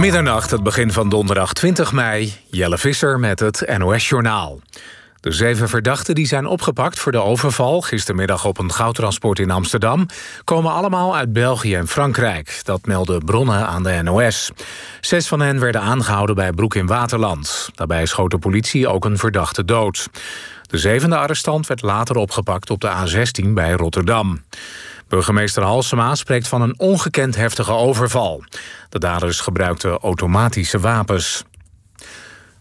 Middernacht, het begin van donderdag 20 mei. Jelle Visser met het NOS-journaal. De zeven verdachten die zijn opgepakt voor de overval... gistermiddag op een goudtransport in Amsterdam... komen allemaal uit België en Frankrijk. Dat melden bronnen aan de NOS. Zes van hen werden aangehouden bij Broek in Waterland. Daarbij schoot de politie ook een verdachte dood. De zevende arrestant werd later opgepakt op de A16 bij Rotterdam. Burgemeester Halsema spreekt van een ongekend heftige overval. De daders gebruikten automatische wapens.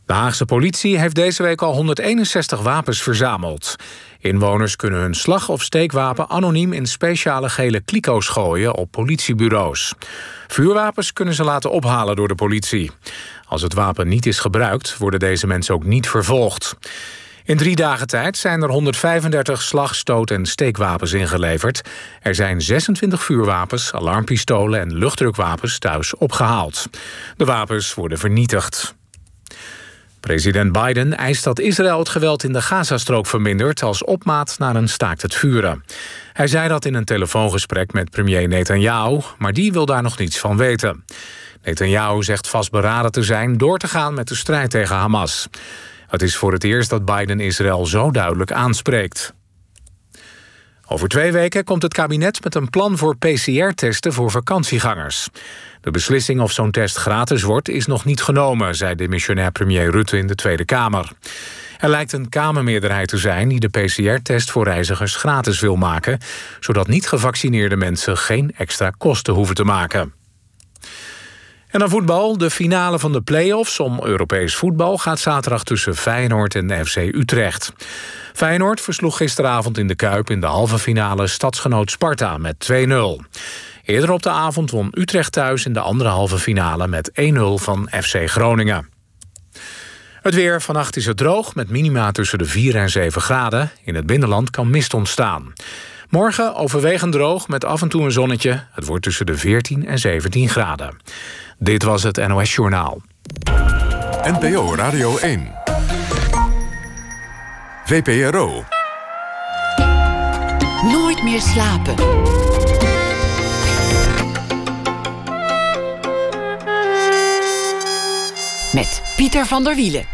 De Haagse politie heeft deze week al 161 wapens verzameld. Inwoners kunnen hun slag- of steekwapen anoniem in speciale gele kliko's gooien op politiebureaus. Vuurwapens kunnen ze laten ophalen door de politie. Als het wapen niet is gebruikt, worden deze mensen ook niet vervolgd. In drie dagen tijd zijn er 135 slag, stoot- en steekwapens ingeleverd. Er zijn 26 vuurwapens, alarmpistolen en luchtdrukwapens thuis opgehaald. De wapens worden vernietigd. President Biden eist dat Israël het geweld in de Gazastrook vermindert... als opmaat naar een staakt het vuren. Hij zei dat in een telefoongesprek met premier Netanyahu... maar die wil daar nog niets van weten. Netanyahu zegt vastberaden te zijn door te gaan met de strijd tegen Hamas. Het is voor het eerst dat Biden Israël zo duidelijk aanspreekt. Over twee weken komt het kabinet met een plan voor PCR-testen voor vakantiegangers. De beslissing of zo'n test gratis wordt is nog niet genomen, zei de missionair premier Rutte in de Tweede Kamer. Er lijkt een Kamermeerderheid te zijn die de PCR-test voor reizigers gratis wil maken, zodat niet gevaccineerde mensen geen extra kosten hoeven te maken. En dan voetbal. De finale van de play-offs om Europees voetbal gaat zaterdag tussen Feyenoord en FC Utrecht. Feyenoord versloeg gisteravond in de Kuip in de halve finale stadsgenoot Sparta met 2-0. Eerder op de avond won Utrecht thuis in de andere halve finale met 1-0 van FC Groningen. Het weer. Vannacht is het droog met minima tussen de 4 en 7 graden. In het binnenland kan mist ontstaan. Morgen overwegend droog met af en toe een zonnetje. Het wordt tussen de 14 en 17 graden. Dit was het NOS Journaal. NPO Radio 1. VPRO. Nooit meer slapen. Met Pieter van der Wielen.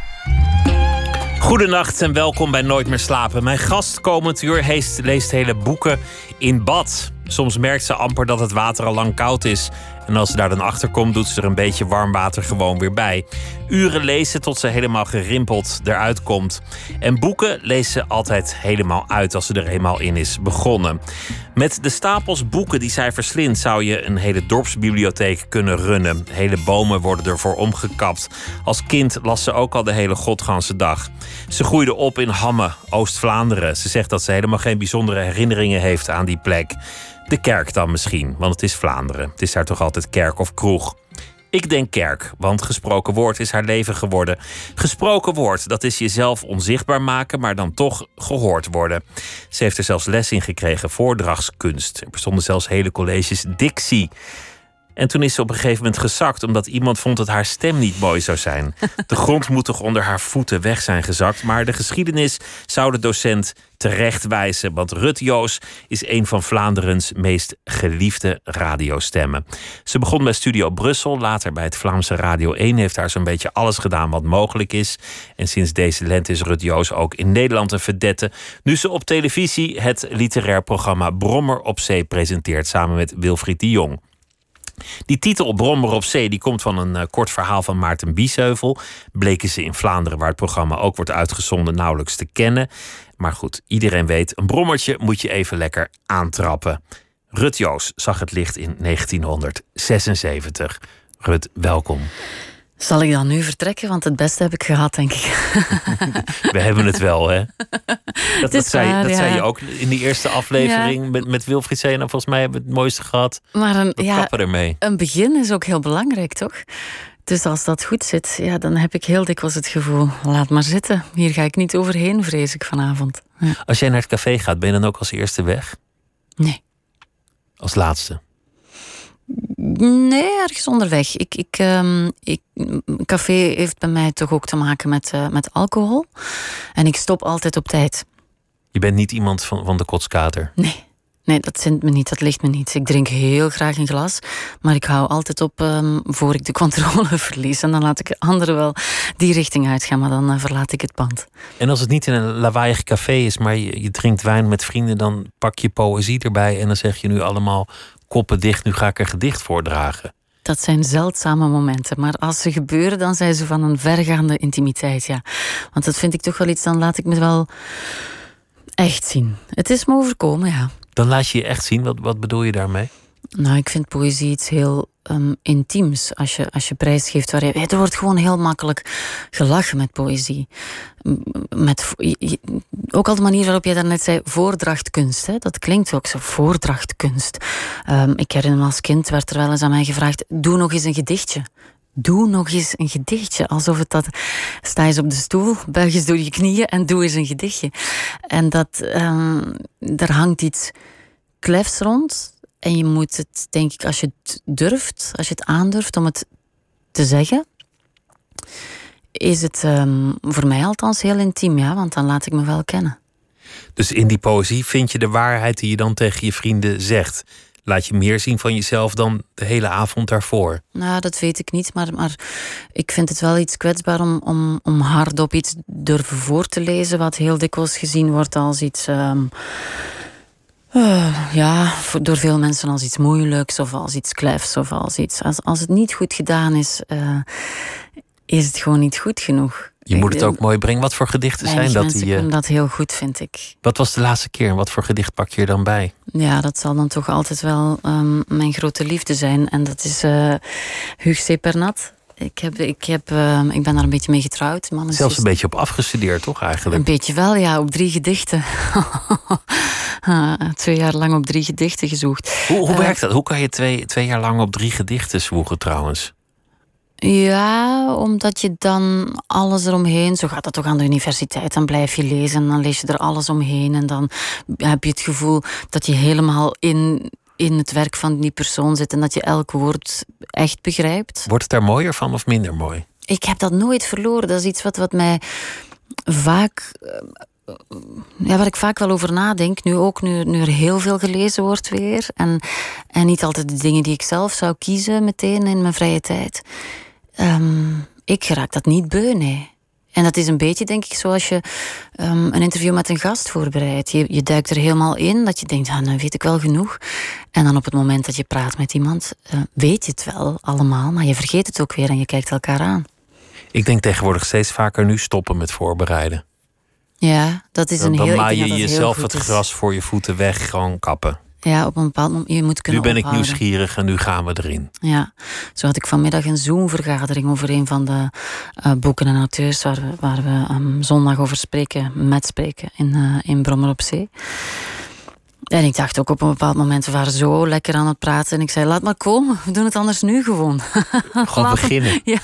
Goedenacht en welkom bij Nooit meer slapen. Mijn gast komend uur leest, leest hele boeken in bad. Soms merkt ze amper dat het water al lang koud is. En als ze daar dan achter komt, doet ze er een beetje warm water gewoon weer bij. Uren lezen tot ze helemaal gerimpeld eruit komt. En boeken leest ze altijd helemaal uit als ze er eenmaal in is begonnen. Met de stapels boeken die zij verslindt, zou je een hele dorpsbibliotheek kunnen runnen. Hele bomen worden ervoor omgekapt. Als kind las ze ook al de hele godganse dag. Ze groeide op in Hamme, Oost-Vlaanderen. Ze zegt dat ze helemaal geen bijzondere herinneringen heeft aan die plek. De kerk dan misschien, want het is Vlaanderen. Het is daar toch altijd kerk of kroeg. Ik denk kerk, want gesproken woord is haar leven geworden. Gesproken woord, dat is jezelf onzichtbaar maken, maar dan toch gehoord worden. Ze heeft er zelfs les in gekregen, voordrachtskunst. Er bestonden zelfs hele colleges dictie. En toen is ze op een gegeven moment gezakt omdat iemand vond dat haar stem niet mooi zou zijn. De grond moet toch onder haar voeten weg zijn gezakt. Maar de geschiedenis zou de docent terecht wijzen. Want Rut Joos is een van Vlaanderens meest geliefde radiostemmen. Ze begon bij Studio Brussel, later bij het Vlaamse Radio 1. Heeft daar zo'n beetje alles gedaan wat mogelijk is. En sinds deze lente is Rut Joos ook in Nederland een verdette. Nu ze op televisie het literair programma Brommer op Zee presenteert samen met Wilfried de Jong. Die titel Brommer op Zee die komt van een uh, kort verhaal van Maarten Biesheuvel. Bleken ze in Vlaanderen, waar het programma ook wordt uitgezonden, nauwelijks te kennen. Maar goed, iedereen weet, een brommertje moet je even lekker aantrappen. Rut Joos zag het licht in 1976. Rut, welkom. Zal ik dan nu vertrekken? Want het beste heb ik gehad, denk ik. We hebben het wel, hè? Dat, dat, zei, waar, dat ja. zei, je ook in die eerste aflevering ja. met, met Wilfried Zena. Volgens mij hebben we het mooiste gehad. Maar een, ja, ermee. een begin is ook heel belangrijk, toch? Dus als dat goed zit, ja, dan heb ik heel dikwijls het gevoel... laat maar zitten, hier ga ik niet overheen, vrees ik vanavond. Ja. Als jij naar het café gaat, ben je dan ook als eerste weg? Nee. Als laatste? Nee, ergens onderweg. Ik, ik, um, ik, café heeft bij mij toch ook te maken met, uh, met alcohol. En ik stop altijd op tijd. Je bent niet iemand van, van de kotskater? Nee. Nee, dat zint me niet, dat ligt me niet. Ik drink heel graag een glas, maar ik hou altijd op um, voor ik de controle verlies. En dan laat ik anderen wel die richting uitgaan, maar dan uh, verlaat ik het pand. En als het niet in een lawaaiig café is, maar je, je, drinkt wijn met vrienden, dan pak je poëzie erbij en dan zeg je nu allemaal koppen dicht, nu ga ik een gedicht voordragen. Dat zijn zeldzame momenten, maar als ze gebeuren, dan zijn ze van een vergaande intimiteit, ja. Want dat vind ik toch wel iets, dan laat ik me wel echt zien. Het is me overkomen, ja. Dan laat je je echt zien. Wat, wat bedoel je daarmee? Nou, ik vind poëzie iets heel um, intiems. Als je, als je prijs geeft waar je. Er wordt gewoon heel makkelijk gelachen met poëzie. Met, ook al de manier waarop jij daarnet zei, voordrachtkunst. Hè? Dat klinkt ook zo, voordrachtkunst. Um, ik herinner me als kind werd er wel eens aan mij gevraagd: doe nog eens een gedichtje. Doe nog eens een gedichtje. Alsof het dat. Sta eens op de stoel, buig eens door je knieën en doe eens een gedichtje. En dat. Um, daar hangt iets klefs rond. En je moet het, denk ik, als je het durft, als je het aandurft om het te zeggen, is het um, voor mij althans heel intiem, ja, want dan laat ik me wel kennen. Dus in die poëzie vind je de waarheid die je dan tegen je vrienden zegt laat je meer zien van jezelf dan de hele avond daarvoor? Nou, dat weet ik niet. Maar, maar ik vind het wel iets kwetsbaar om, om, om hardop iets durven voor te lezen, wat heel dikwijls gezien wordt als iets. Um, uh, ja, voor, door veel mensen als iets moeilijks of als iets klefs of als iets. Als, als het niet goed gedaan is, uh, is het gewoon niet goed genoeg. Je moet het ook mooi brengen. Wat voor gedichten zijn dat? die, uh... dat heel goed, vind ik. Wat was de laatste keer en wat voor gedicht pak je er dan bij? Ja, dat zal dan toch altijd wel um, mijn grote liefde zijn. En dat is uh, Hugues Sepernat. Ik, heb, ik, heb, uh, ik ben daar een beetje mee getrouwd. Man Zelfs dus... een beetje op afgestudeerd, toch eigenlijk? Een beetje wel, ja. Op drie gedichten. twee jaar lang op drie gedichten gezocht. Hoe, hoe werkt dat? Hoe kan je twee, twee jaar lang op drie gedichten zwoegen trouwens? Ja, omdat je dan alles eromheen, zo gaat dat toch aan de universiteit, dan blijf je lezen, dan lees je er alles omheen en dan heb je het gevoel dat je helemaal in, in het werk van die persoon zit en dat je elk woord echt begrijpt. Wordt het daar mooier van of minder mooi? Ik heb dat nooit verloren. Dat is iets wat, wat mij vaak eh, ja, waar ik vaak wel over nadenk, nu ook, nu, nu er heel veel gelezen wordt weer. En, en niet altijd de dingen die ik zelf zou kiezen meteen in mijn vrije tijd. Um, ik raak dat niet beu, nee. En dat is een beetje, denk ik, zoals je um, een interview met een gast voorbereidt. Je, je duikt er helemaal in, dat je denkt, ah, nou weet ik wel genoeg. En dan op het moment dat je praat met iemand, uh, weet je het wel allemaal, maar je vergeet het ook weer en je kijkt elkaar aan. Ik denk tegenwoordig steeds vaker nu stoppen met voorbereiden. Ja, dat is dan, een heel... Dan maai je jezelf het gras voor je voeten weg, gewoon kappen. Ja, op een bepaald moment. Je moet kunnen nu ben ik nieuwsgierig en nu gaan we erin. Ja, zo had ik vanmiddag een Zoom-vergadering over een van de uh, boeken en auteurs waar we, waar we um, zondag over spreken, met spreken in, uh, in Brommer op Zee. En ik dacht ook op een bepaald moment, we waren zo lekker aan het praten. En ik zei, laat maar komen, we doen het anders nu gewoon. Gewoon beginnen. Ja,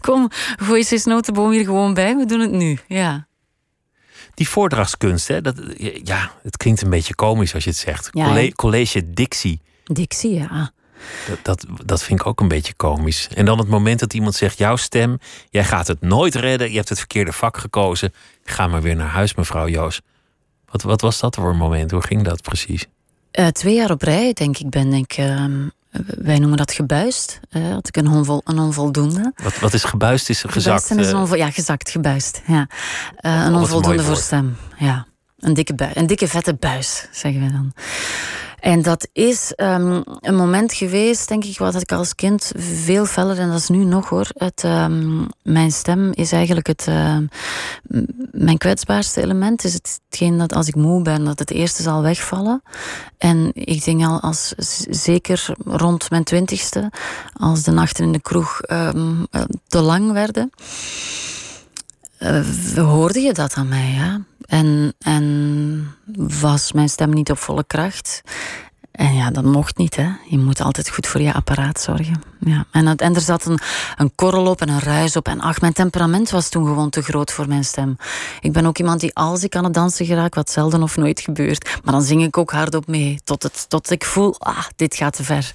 kom, gooi je eens notenboom hier gewoon bij, we doen het nu. Ja. Die voordrachtskunst, hè, dat, ja, het klinkt een beetje komisch als je het zegt. Ja, college, college Dixie. Dixie, ja. Dat, dat, dat vind ik ook een beetje komisch. En dan het moment dat iemand zegt: Jouw stem, jij gaat het nooit redden. Je hebt het verkeerde vak gekozen. Ga maar weer naar huis, mevrouw Joos. Wat, wat was dat voor een moment? Hoe ging dat precies? Uh, twee jaar op rij, denk ik, ben ik uh, wij noemen dat gebuist. Uh, had ik een, onvol, een onvoldoende. Wat, wat is gebuist? Is gezakt? Is onvol, ja, gezakt, gebuist. Ja. Een onvoldoende voor stem. Ja. Een dikke, bui, een dikke vette buis, zeggen we dan. En dat is um, een moment geweest, denk ik, wat ik als kind veel feller, en dat is nu nog hoor. Het, um, mijn stem is eigenlijk het, uh, mijn kwetsbaarste element. Is hetgeen dat als ik moe ben, dat het eerste zal wegvallen. En ik denk al als zeker rond mijn twintigste, als de nachten in de kroeg um, te lang werden. Uh, hoorde je dat aan mij, ja? En, en was mijn stem niet op volle kracht. En ja, dat mocht niet. Hè. Je moet altijd goed voor je apparaat zorgen. Ja. En, en er zat een, een korrel op en een ruis op. En ach, mijn temperament was toen gewoon te groot voor mijn stem. Ik ben ook iemand die als ik aan het dansen geraak, wat zelden of nooit gebeurt, maar dan zing ik ook hardop mee. Tot, het, tot ik voel, ah, dit gaat te ver.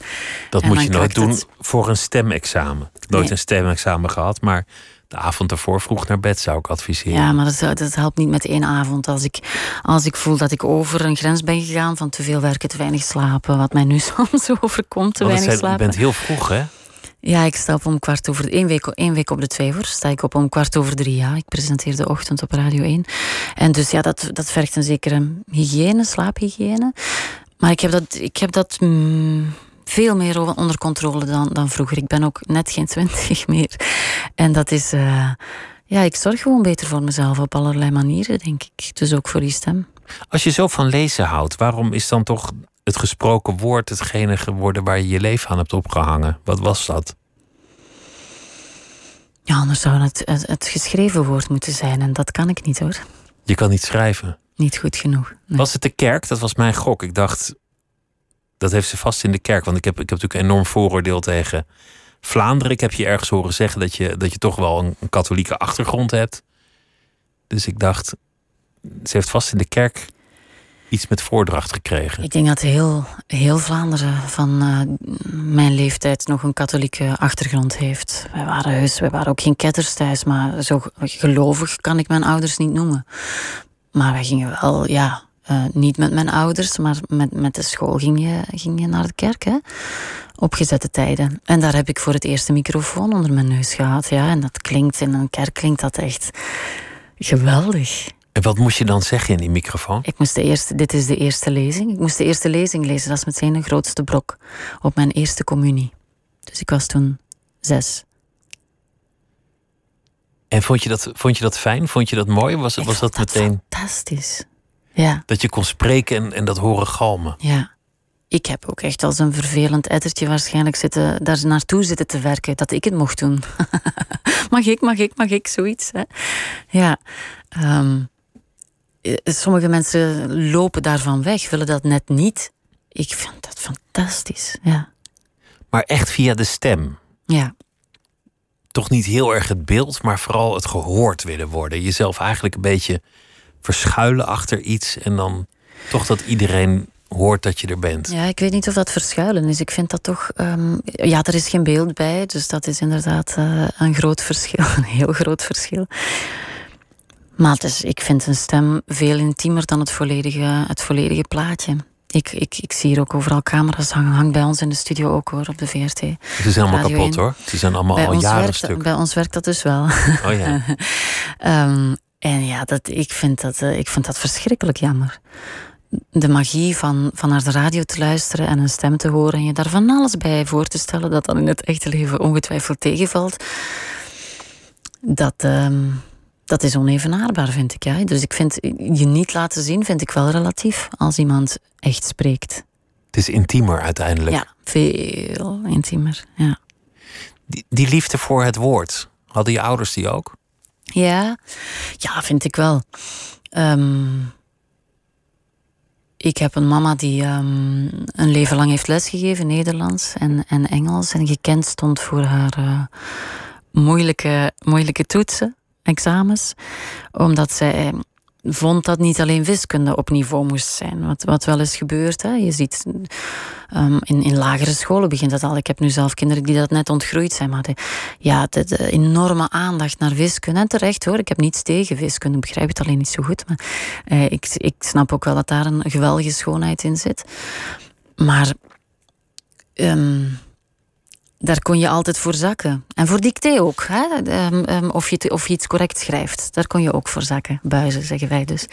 Dat moet je nooit doen voor een stemexamen. Nooit een stemexamen gehad, maar de avond ervoor vroeg naar bed, zou ik adviseren. Ja, maar dat, dat helpt niet met één avond. Als ik, als ik voel dat ik over een grens ben gegaan van te veel werken, te weinig slapen, wat mij nu soms overkomt, te weinig slapen. Je bent heel vroeg, hè? Ja, ik sta op om kwart over één week, één week op de twee voor. Sta ik op om kwart over drie. Ja, ik presenteer de ochtend op Radio 1. En dus ja, dat, dat vergt een zekere hygiëne, slaaphygiëne. Maar ik heb dat, ik heb dat mm, veel meer onder controle dan, dan vroeger. Ik ben ook net geen twintig meer. En dat is. Uh, ja, ik zorg gewoon beter voor mezelf op allerlei manieren, denk ik. Dus ook voor die stem. Als je zo van lezen houdt, waarom is dan toch het gesproken woord hetgene geworden waar je je leven aan hebt opgehangen? Wat was dat? Ja, anders zou het, het, geschreven woord moeten zijn. En dat kan ik niet hoor. Je kan niet schrijven. Niet goed genoeg. Was het de kerk? Dat was mijn gok. Ik dacht, dat heeft ze vast in de kerk. Want ik heb, ik heb natuurlijk een enorm vooroordeel tegen Vlaanderen. Ik heb je ergens horen zeggen dat je, dat je toch wel een, katholieke achtergrond hebt. Dus ik dacht, ze heeft vast in de kerk iets met voordracht gekregen? Ik denk dat heel, heel Vlaanderen van uh, mijn leeftijd nog een katholieke achtergrond heeft. Wij waren heus, wij waren ook geen ketters thuis, maar zo gelovig kan ik mijn ouders niet noemen. Maar wij gingen wel, ja, uh, niet met mijn ouders, maar met, met de school ging je, ging je naar de kerk, hè? Op gezette tijden. En daar heb ik voor het eerst een microfoon onder mijn neus gehad, ja. En dat klinkt, in een kerk klinkt dat echt geweldig. En wat moest je dan zeggen in die microfoon? Ik moest de eerste, dit is de eerste lezing. Ik moest de eerste lezing lezen. Dat is meteen de grootste brok op mijn eerste communie. Dus ik was toen zes. En vond je dat, vond je dat fijn? Vond je dat mooi? Was, was dat, meteen. Fantastisch. Ja. Dat je kon spreken en, en dat horen galmen. Ja. Ik heb ook echt als een vervelend ettertje waarschijnlijk zitten, daar naartoe zitten te werken. Dat ik het mocht doen. mag ik, mag ik, mag ik, zoiets. Hè? Ja. Um, eh, sommige mensen lopen daarvan weg, willen dat net niet. Ik vind dat fantastisch, ja. Maar echt via de stem. Ja. Toch niet heel erg het beeld, maar vooral het gehoord willen worden. Jezelf eigenlijk een beetje verschuilen achter iets en dan toch dat iedereen hoort dat je er bent. Ja, ik weet niet of dat verschuilen is. Ik vind dat toch. Um, ja, er is geen beeld bij, dus dat is inderdaad uh, een groot verschil. Een heel groot verschil. Maar dus, ik vind een stem veel intiemer dan het volledige, het volledige plaatje. Ik, ik, ik zie hier ook overal camera's hangen. Hangt bij ons in de studio ook hoor, op de VRT. Het is helemaal kapot hoor. Ze zijn allemaal bij al jaren werkt, stuk. Bij ons werkt dat dus wel. Oh ja. um, en ja, dat, ik, vind dat, uh, ik vind dat verschrikkelijk jammer. De magie van, van naar de radio te luisteren en een stem te horen en je daar van alles bij voor te stellen dat dan in het echte leven ongetwijfeld tegenvalt. Dat, um, dat is onevenaarbaar, vind ik. Ja. Dus ik vind je niet laten zien, vind ik wel relatief als iemand echt spreekt. Het is intiemer uiteindelijk. Ja, veel intiemer. Ja. Die, die liefde voor het woord, hadden je ouders die ook? Ja, ja vind ik wel. Um, ik heb een mama die um, een leven lang heeft lesgegeven, Nederlands en, en Engels. En gekend stond voor haar uh, moeilijke, moeilijke toetsen examens. Omdat zij vond dat niet alleen wiskunde op niveau moest zijn. Wat, wat wel eens gebeurt. Hè. Je ziet um, in, in lagere scholen begint dat al. Ik heb nu zelf kinderen die dat net ontgroeid zijn. Maar ja, de, enorme aandacht naar wiskunde. En terecht hoor, ik heb niets tegen wiskunde. Ik begrijp het alleen niet zo goed. Maar eh, ik, ik snap ook wel dat daar een geweldige schoonheid in zit. Maar... Um, daar kon je altijd voor zakken. En voor dicté ook. Hè? Ehm, ehm, of, je of je iets correct schrijft. Daar kon je ook voor zakken. Buizen, zeggen wij dus.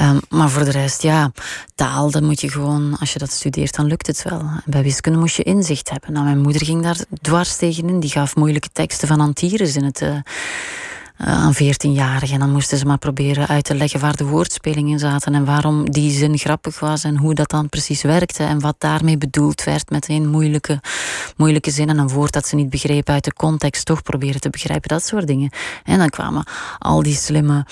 Um, maar voor de rest, ja, taal, dan moet je gewoon, als je dat studeert, dan lukt het wel. Bij wiskunde moest je inzicht hebben. Nou, mijn moeder ging daar dwars tegenin. Die gaf moeilijke teksten van Antires in het... Uh, aan 14-jarigen. En dan moesten ze maar proberen uit te leggen waar de woordspelingen zaten en waarom die zin grappig was en hoe dat dan precies werkte en wat daarmee bedoeld werd met een moeilijke, moeilijke zin en een woord dat ze niet begrepen uit de context toch proberen te begrijpen, dat soort dingen. En dan kwamen al die slimme,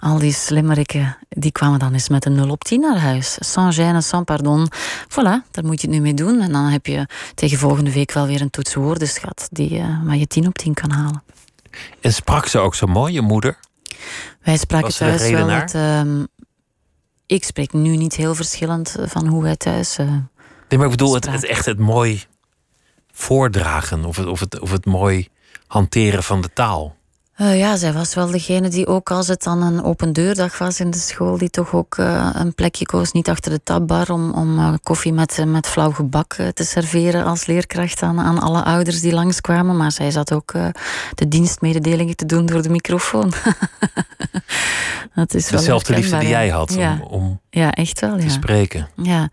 al die slimmerikken, die kwamen dan eens met een 0 op 10 naar huis. Sans gêne, sans pardon. Voilà, daar moet je het nu mee doen. En dan heb je tegen volgende week wel weer een toets woordenschat die, uh, waar je 10 op 10 kan halen. En sprak ze ook zo mooi, je moeder? Wij spraken thuis wel dat... Um, ik spreek nu niet heel verschillend eh, van hoe wij thuis. Uh, nee, maar ik bedoel het, het, echt het mooi voordragen of het, of, het, of het mooi hanteren van de taal. Uh, ja, zij was wel degene die ook als het dan een open deurdag was in de school, die toch ook uh, een plekje koos, niet achter de tabbar, om, om uh, koffie met, met flauw gebak te serveren als leerkracht aan, aan alle ouders die langskwamen. Maar zij zat ook de dienstmededelingen te doen door de microfoon. dat is Dezelfde liefde die jij had ja. om, om ja, echt wel, te ja. spreken. Ja,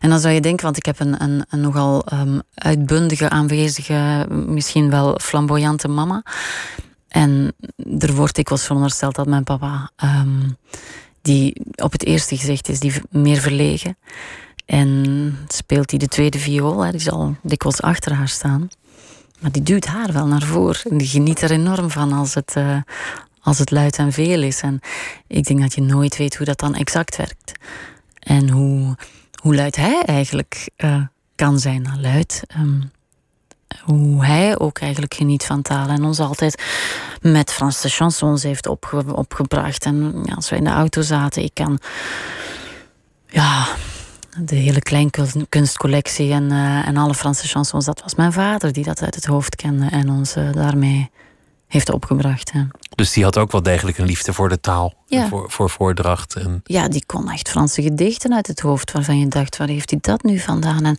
en dan zou je denken, want ik heb een, een, een nogal um, uitbundige, aanwezige, misschien wel flamboyante mama. En er wordt dikwijls verondersteld dat mijn papa, um, die op het eerste gezicht is, die meer verlegen. En speelt hij de tweede viool, hè, die zal dikwijls achter haar staan. Maar die duwt haar wel naar voren. En die geniet er enorm van als het, uh, als het luid en veel is. En ik denk dat je nooit weet hoe dat dan exact werkt. En hoe, hoe luid hij eigenlijk uh, kan zijn. Nou, luid. Um, hoe hij ook eigenlijk geniet van taal. En ons altijd met Franse chansons heeft opge opgebracht. En ja, als we in de auto zaten, ik kan... Ja, de hele kleinkunstcollectie en, uh, en alle Franse chansons. Dat was mijn vader die dat uit het hoofd kende en ons uh, daarmee heeft opgebracht. Hè. Dus die had ook wel degelijk een liefde voor de taal, ja. voor, voor voordracht. En... Ja, die kon echt Franse gedichten uit het hoofd waarvan je dacht, waar heeft hij dat nu vandaan? En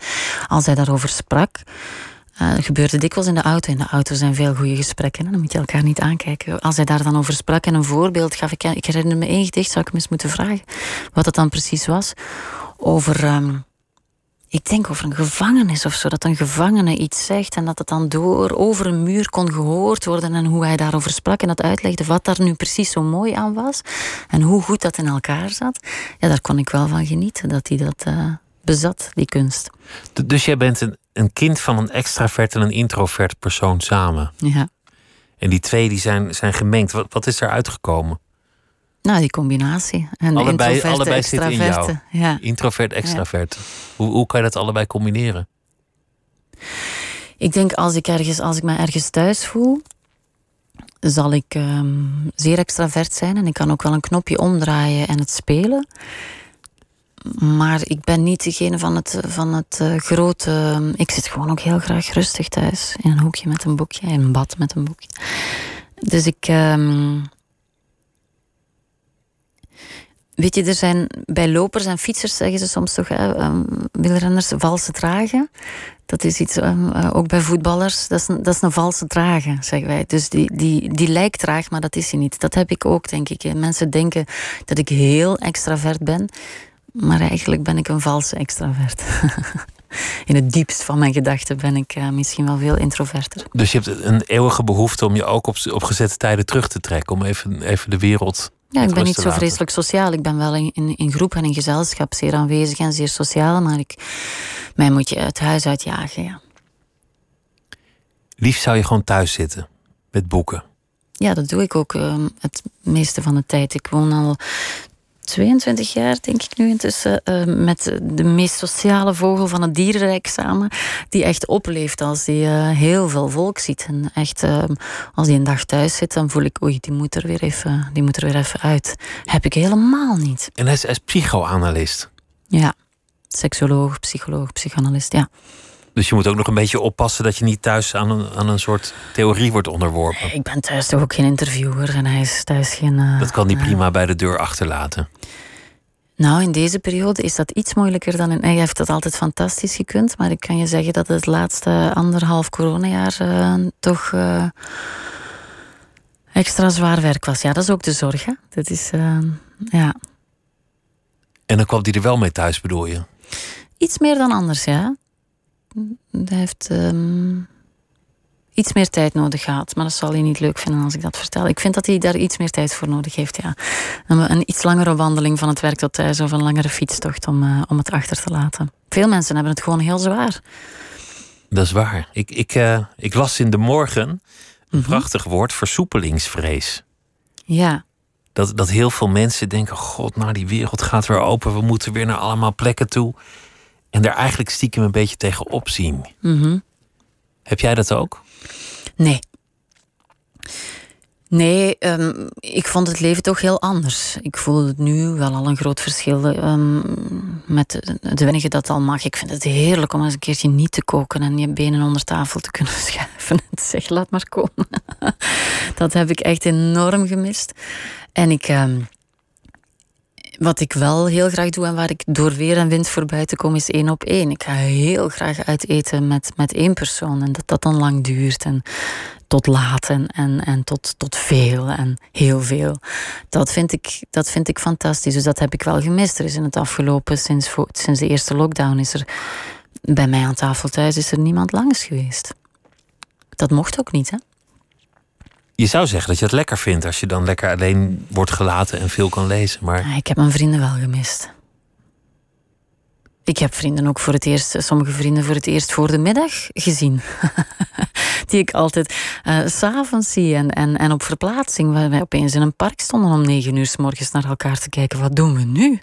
als hij daarover sprak, uh, dat gebeurde dikwijls in de auto. In de auto zijn veel goede gesprekken. Dan moet je elkaar niet aankijken. Als hij daar dan over sprak en een voorbeeld gaf. Ik, ik herinner me één gedicht, zou ik hem eens moeten vragen. Wat het dan precies was. Over, um, ik denk over een gevangenis of zo. Dat een gevangene iets zegt en dat het dan door over een muur kon gehoord worden. En hoe hij daarover sprak en dat uitlegde wat daar nu precies zo mooi aan was. En hoe goed dat in elkaar zat. Ja, daar kon ik wel van genieten. Dat hij dat uh, bezat, die kunst. Dus jij bent een een kind van een extravert en een introvert persoon samen. Ja. En die twee die zijn, zijn gemengd. Wat, wat is er uitgekomen? Nou, die combinatie. En allebei allebei zit in jou. Ja. Introvert, extravert. Hoe, hoe kan je dat allebei combineren? Ik denk als ik, ergens, als ik me ergens thuis voel, zal ik um, zeer extravert zijn. En ik kan ook wel een knopje omdraaien en het spelen maar ik ben niet degene van het, van het uh, grote. Ik zit gewoon ook heel graag rustig thuis. In een hoekje met een boekje, in een bad met een boekje. Dus ik. Um, weet je, er zijn bij lopers en fietsers zeggen ze soms toch, hè, um, wielrenners, valse dragen. Dat is iets, uh, ook bij voetballers, dat is, een, dat is een valse dragen, zeggen wij. Dus die, die, die lijkt traag, maar dat is hij niet. Dat heb ik ook, denk ik. Mensen denken dat ik heel extravert ben. Maar eigenlijk ben ik een valse extravert. In het diepst van mijn gedachten ben ik uh, misschien wel veel introverter. Dus je hebt een eeuwige behoefte om je ook op, op gezette tijden terug te trekken. Om even, even de wereld. Ja, ik ben niet zo vreselijk sociaal. Ik ben wel in, in, in, groep en in gezelschap zeer aanwezig en zeer sociaal. Maar ik, mij moet je het huis uitjagen, ja. Liefst zou je gewoon thuis zitten met boeken. Ja, dat doe ik ook uh, het meeste van de tijd. Ik woon al 22 jaar, denk ik nu intussen, uh, met de meest sociale vogel van het dierenrijk samen. Die echt opleeft als die uh, heel veel volk ziet. En echt, uh, als die een dag thuis zit, dan voel ik, oei, die moet er weer even, die moet er weer even uit. Heb ik helemaal niet. En hij is, hij is psychoanalist? Ja, seksoloog, psycholoog, psychoanalist, ja. Dus je moet ook nog een beetje oppassen dat je niet thuis aan een, aan een soort theorie wordt onderworpen. Ik ben thuis toch ook geen interviewer en hij is thuis geen. Uh, dat kan hij prima bij de deur achterlaten. Nou, in deze periode is dat iets moeilijker dan in. Hij heeft dat altijd fantastisch gekund, maar ik kan je zeggen dat het laatste anderhalf coronajaar uh, toch extra zwaar werk was. Ja, dat is ook de zorg. Hè? Dat is, ja. En dan kwam hij er wel mee thuis, bedoel je? Iets meer dan anders, ja. Hij heeft um, iets meer tijd nodig gehad. Maar dat zal hij niet leuk vinden als ik dat vertel. Ik vind dat hij daar iets meer tijd voor nodig heeft, ja. Een, een iets langere wandeling van het werk tot thuis... of een langere fietstocht om, uh, om het achter te laten. Veel mensen hebben het gewoon heel zwaar. Dat is waar. Ik, ik, uh, ik las in de morgen een -hmm. prachtig woord, versoepelingsvrees. Ja. Dat, dat heel veel mensen denken: God, nou die wereld gaat weer open. We moeten weer naar allemaal plekken toe. En daar eigenlijk stiekem een beetje tegen opzien. Mm -hmm. Heb jij dat ook? Nee. Nee, um, ik vond het leven toch heel anders. Ik voel het nu wel al een groot verschil um, met het weinige dat al mag. Ik vind het heerlijk om eens een keertje niet te koken en je benen onder tafel te kunnen schuiven en te zeggen: laat maar komen. dat heb ik echt enorm gemist. En ik, ehm, wat ik wel heel graag doe en waar ik door weer en wind voorbij te komen, is één op één. Ik ga heel graag uit eten met, met één persoon en dat dat dan lang duurt. En tot laat en, en, en tot, tot veel en heel veel. Dat vind, ik, dat vind ik fantastisch. Dus dat heb ik wel gemist. Er is in het afgelopen, sinds, sinds de eerste lockdown, is er bij mij aan tafel thuis is er niemand langs geweest. Dat mocht ook niet, hè? Je zou zeggen dat je het lekker vindt als je dan lekker alleen wordt gelaten en veel kan lezen. Maar... ik heb mijn vrienden wel gemist. Ik heb vrienden ook voor het eerst, sommige vrienden voor het eerst voor de middag gezien. Die ik altijd uh, s'avonds zie en, en, en op verplaatsing, waar wij opeens in een park stonden om negen uur s morgens naar elkaar te kijken. Wat doen we nu?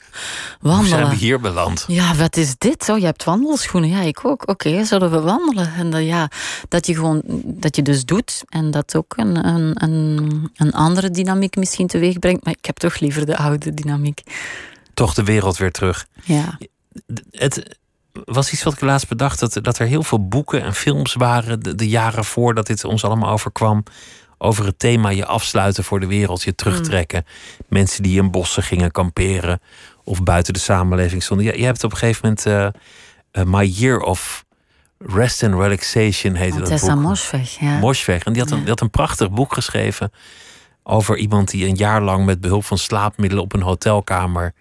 Wandelen. Hoe zijn we hier beland? Ja, wat is dit? Oh, je hebt wandelschoenen. Ja, ik ook. Oké, zullen we wandelen? En dat, ja, dat je gewoon, dat je dus doet en dat ook een, een, een, een andere dynamiek misschien teweeg brengt. Maar ik heb toch liever de oude dynamiek. Toch de wereld weer terug. Ja het was iets wat ik laatst bedacht: dat, dat er heel veel boeken en films waren de, de jaren voordat dit ons allemaal overkwam. Over het thema je afsluiten voor de wereld, je terugtrekken. Mm. Mensen die in bossen gingen kamperen of buiten de samenleving stonden. Je, je hebt op een gegeven moment uh, My Year of Rest and Relaxation heette dat Tessa boek. Ja. En die had, een, die had een prachtig boek geschreven over iemand die een jaar lang met behulp van slaapmiddelen op een hotelkamer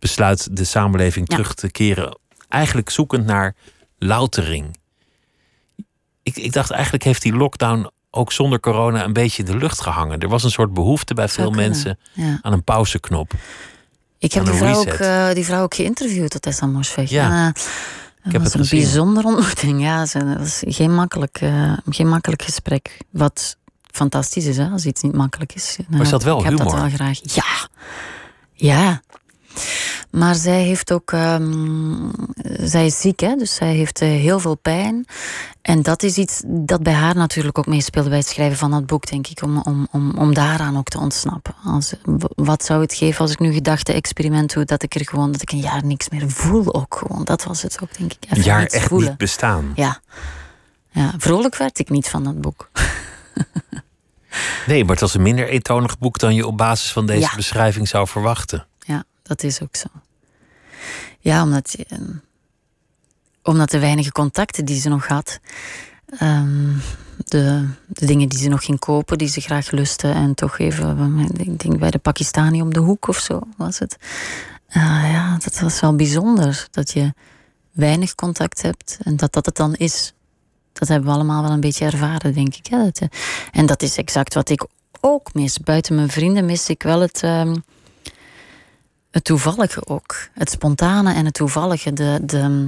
besluit de samenleving terug te keren. Eigenlijk zoekend naar loutering. Ik, ik dacht eigenlijk heeft die lockdown ook zonder corona een beetje in de lucht gehangen. Er was een soort behoefte bij veel mensen aan een pauzeknop. Ik heb die vrouw, ook, uh, die vrouw ook geïnterviewd, dat Tessa Mosveg. Ja. En, uh, ik heb was het een bijzondere ontmoeting. Ja, het was geen makkelijk, uh, geen makkelijk gesprek. Wat fantastisch is, hè, als iets niet makkelijk is. Maar is dat wel ik humor? heb dat wel graag. Ja, ja. Maar zij heeft ook, um, zij is ziek, hè? dus zij heeft uh, heel veel pijn. En dat is iets dat bij haar natuurlijk ook meespeelde bij het schrijven van dat boek, denk ik, om, om, om, om daaraan ook te ontsnappen. Als, wat zou het geven als ik nu gedachte-experiment doe, dat ik er gewoon, dat ik een jaar niks meer voel ook gewoon. Dat was het ook, denk ik. Even een jaar echt voelen. niet bestaan. Ja. ja, vrolijk werd ik niet van dat boek. nee, maar het was een minder eentonig boek dan je op basis van deze beschrijving zou verwachten. Dat is ook zo. Ja, omdat, ehm, omdat de weinige contacten die ze nog had, um, de, de, dingen die ze nog ging kopen, die ze graag lustte, en toch even, ik denk bij de Pakistani om de hoek of zo was het. Uh, ja, dat was wel bijzonder dat je weinig contact hebt en dat dat het dan is. Dat hebben we allemaal wel een beetje ervaren, denk ik. Dat, en dat is exact wat ik ook mis. Buiten mijn vrienden mis ik wel het. Um, het toevallige ook. Het spontane en het toevallige. De, de,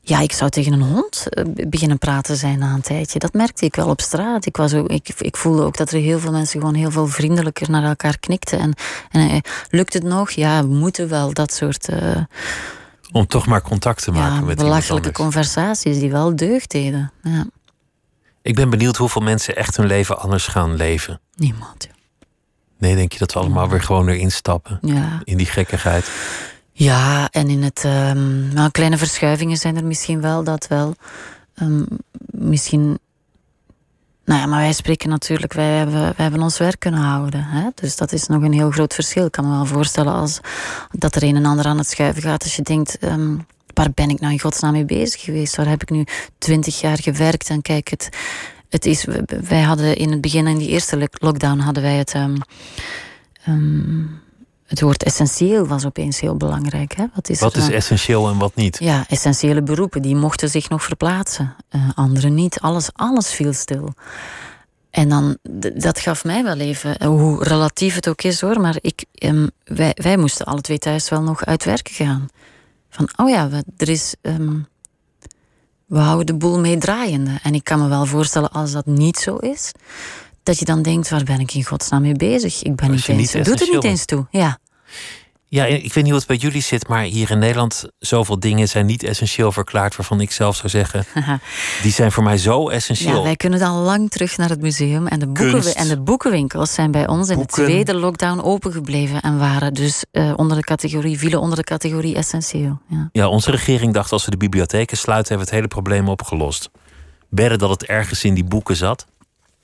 ja, ik zou tegen een hond eh, beginnen praten zijn na een tijdje. Dat merkte ik wel op straat. Ik, was ook, ik, ik voelde ook dat er heel veel mensen gewoon heel veel vriendelijker naar elkaar knikten. En, en eh, lukt het nog? Ja, we moeten wel dat soort. Uh, Om toch maar contact te maken ja, met belachelijke conversaties die wel deugd deden. Ja. Ik ben benieuwd hoeveel mensen echt hun leven anders gaan leven. Niemand. Nee, denk je dat we allemaal weer gewoon erin stappen? Ja. In die gekkigheid? Ja, en in het. Um, nou, kleine verschuivingen zijn er misschien wel, dat wel. Um, misschien. Nou ja, maar wij spreken natuurlijk, wij hebben, wij hebben ons werk kunnen houden. Hè? Dus dat is nog een heel groot verschil. Ik kan me wel voorstellen als dat er een en ander aan het schuiven gaat. Als je denkt, um, waar ben ik nou in godsnaam mee bezig geweest? Waar heb ik nu twintig jaar gewerkt? En kijk, het, het is, wij hadden in het begin, in die eerste lockdown, hadden wij het. Um, um, het woord essentieel was opeens heel belangrijk. Hè? Wat is, wat is essentieel en wat niet? Ja, essentiële beroepen, die mochten zich nog verplaatsen. Uh, anderen niet. Alles, alles viel stil. En dan, dat gaf mij wel even, eh, hoe relatief het ook is hoor, maar ik, um, wij, wij moesten alle twee thuis wel nog uit werken gaan. Van, oh ja, er is um, we houden de boel mee draaiende. En ik kan me wel voorstellen als dat niet zo is, dat je dan denkt, waar ben ik in godsnaam mee bezig? Ik ben niet eens, doet er niet eens toe. Ja. Ja, ik weet niet hoe het bij jullie zit, maar hier in Nederland zoveel dingen zijn niet essentieel verklaard, waarvan ik zelf zou zeggen, die zijn voor mij zo essentieel. Ja, wij kunnen dan lang terug naar het museum en de, boeken, en de boekenwinkels zijn bij ons in de tweede lockdown opengebleven en waren dus uh, onder de categorie, vielen onder de categorie essentieel. Ja. ja, onze regering dacht als we de bibliotheken sluiten, hebben we het hele probleem opgelost. Bedden dat het ergens in die boeken zat.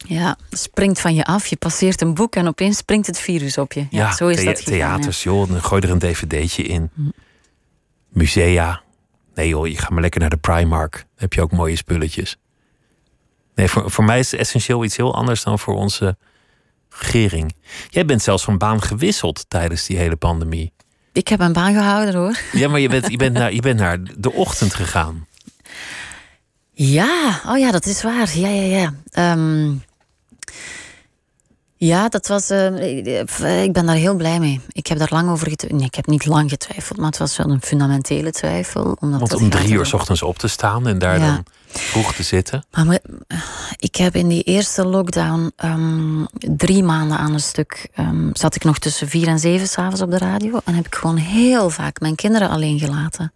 Ja, springt van je af. Je passeert een boek en opeens springt het virus op je. Ja, zo is dat gegaan, theaters, joh. Dan gooi er een dvd'tje in. Hm. Musea. Nee joh, je gaat maar lekker naar de Primark. Dan heb je ook mooie spulletjes. Nee, voor, voor mij is essentieel iets heel anders dan voor onze regering. Jij bent zelfs van baan gewisseld tijdens die hele pandemie. Ik heb een baan gehouden hoor. Ja, maar je bent, je bent, naar, je bent naar de ochtend gegaan. Ja, oh ja, dat is waar. Ja, ja, ja. Ehm, ja, dat was. Uh, ik ben daar heel blij mee. Ik heb daar lang over getwijfeld. Nee, ik heb niet lang getwijfeld, maar het was wel een fundamentele twijfel. Omdat Want om drie uur s ochtends op te staan en daar dan vroeg te zitten. Maar ik heb in die eerste lockdown um, drie maanden aan een stuk. Um, zat ik nog tussen vier en zeven s'avonds op de radio. En heb ik gewoon heel vaak mijn kinderen alleen gelaten.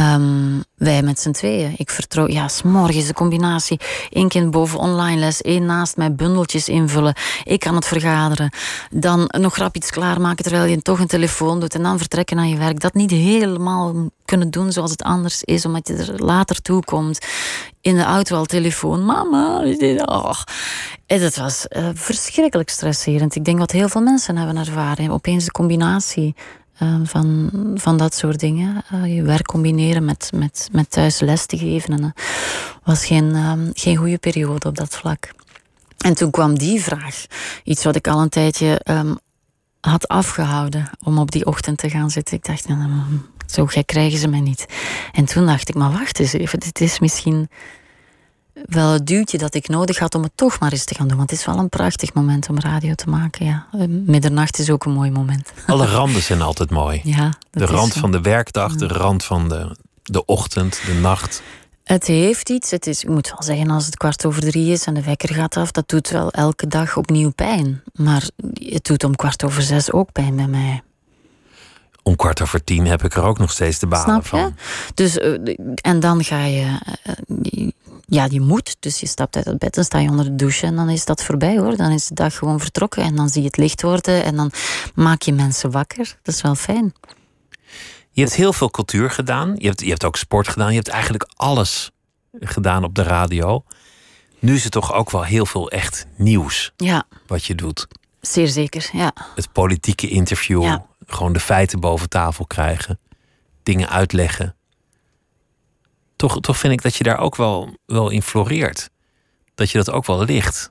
Um, wij met z'n tweeën. Ik vertrouw, ja, s'morgens de combinatie. Eén kind boven online les, één naast mij bundeltjes invullen. Ik kan het vergaderen. Dan nog rap iets klaarmaken terwijl je toch een telefoon doet. En dan vertrekken naar je werk. Dat niet helemaal kunnen doen zoals het anders is, omdat je er later toe komt. In de auto al telefoon. Mama. Oh. Dat was uh, verschrikkelijk stresserend. Ik denk wat heel veel mensen hebben ervaren. Opeens de combinatie uh, van, van dat soort dingen. Uh, je werk combineren met, met, met thuis les te geven. En, uh, was geen, ehm, geen goede periode op dat vlak. En toen kwam die vraag. Iets wat ik al een tijdje um, had afgehouden om op die ochtend te gaan zitten. Ik dacht, nou, zo gek krijgen ze mij niet. En toen dacht ik, maar wacht eens even, dit is misschien wel het duwtje dat ik nodig had om het toch maar eens te gaan doen. Want het is wel een prachtig moment om radio te maken. Ja. Eh, middernacht is ook een mooi moment. Alle randen zijn altijd mooi. Ja, de rand van de werkdag, de rand van de, de ochtend, de nacht. Het heeft iets. Het is, ik moet wel zeggen, als het kwart over drie is en de wekker gaat af, dat doet wel elke dag opnieuw pijn. Maar het doet om kwart over zes ook pijn bij mij. Om kwart over tien heb ik er ook nog steeds de je? van. Dus, eh, en dan ga je eh, ja, je moet. Dus je stapt uit het bed en sta je onder de douche en dan is dat voorbij hoor. Dan is de dag gewoon vertrokken en dan zie je het licht worden en dan maak je mensen wakker. Dat is wel fijn. Je hebt heel veel cultuur gedaan. Je hebt, je hebt ook sport gedaan. Je hebt eigenlijk alles gedaan op de radio. Nu is het toch ook wel heel veel echt nieuws ja. wat je doet. Zeer zeker, ja. Het politieke interview. Gewoon de feiten boven tafel krijgen. Dingen uitleggen toch, toch vind ik dat je daar ook wel, wel in floreert. Dat je dat ook wel ligt.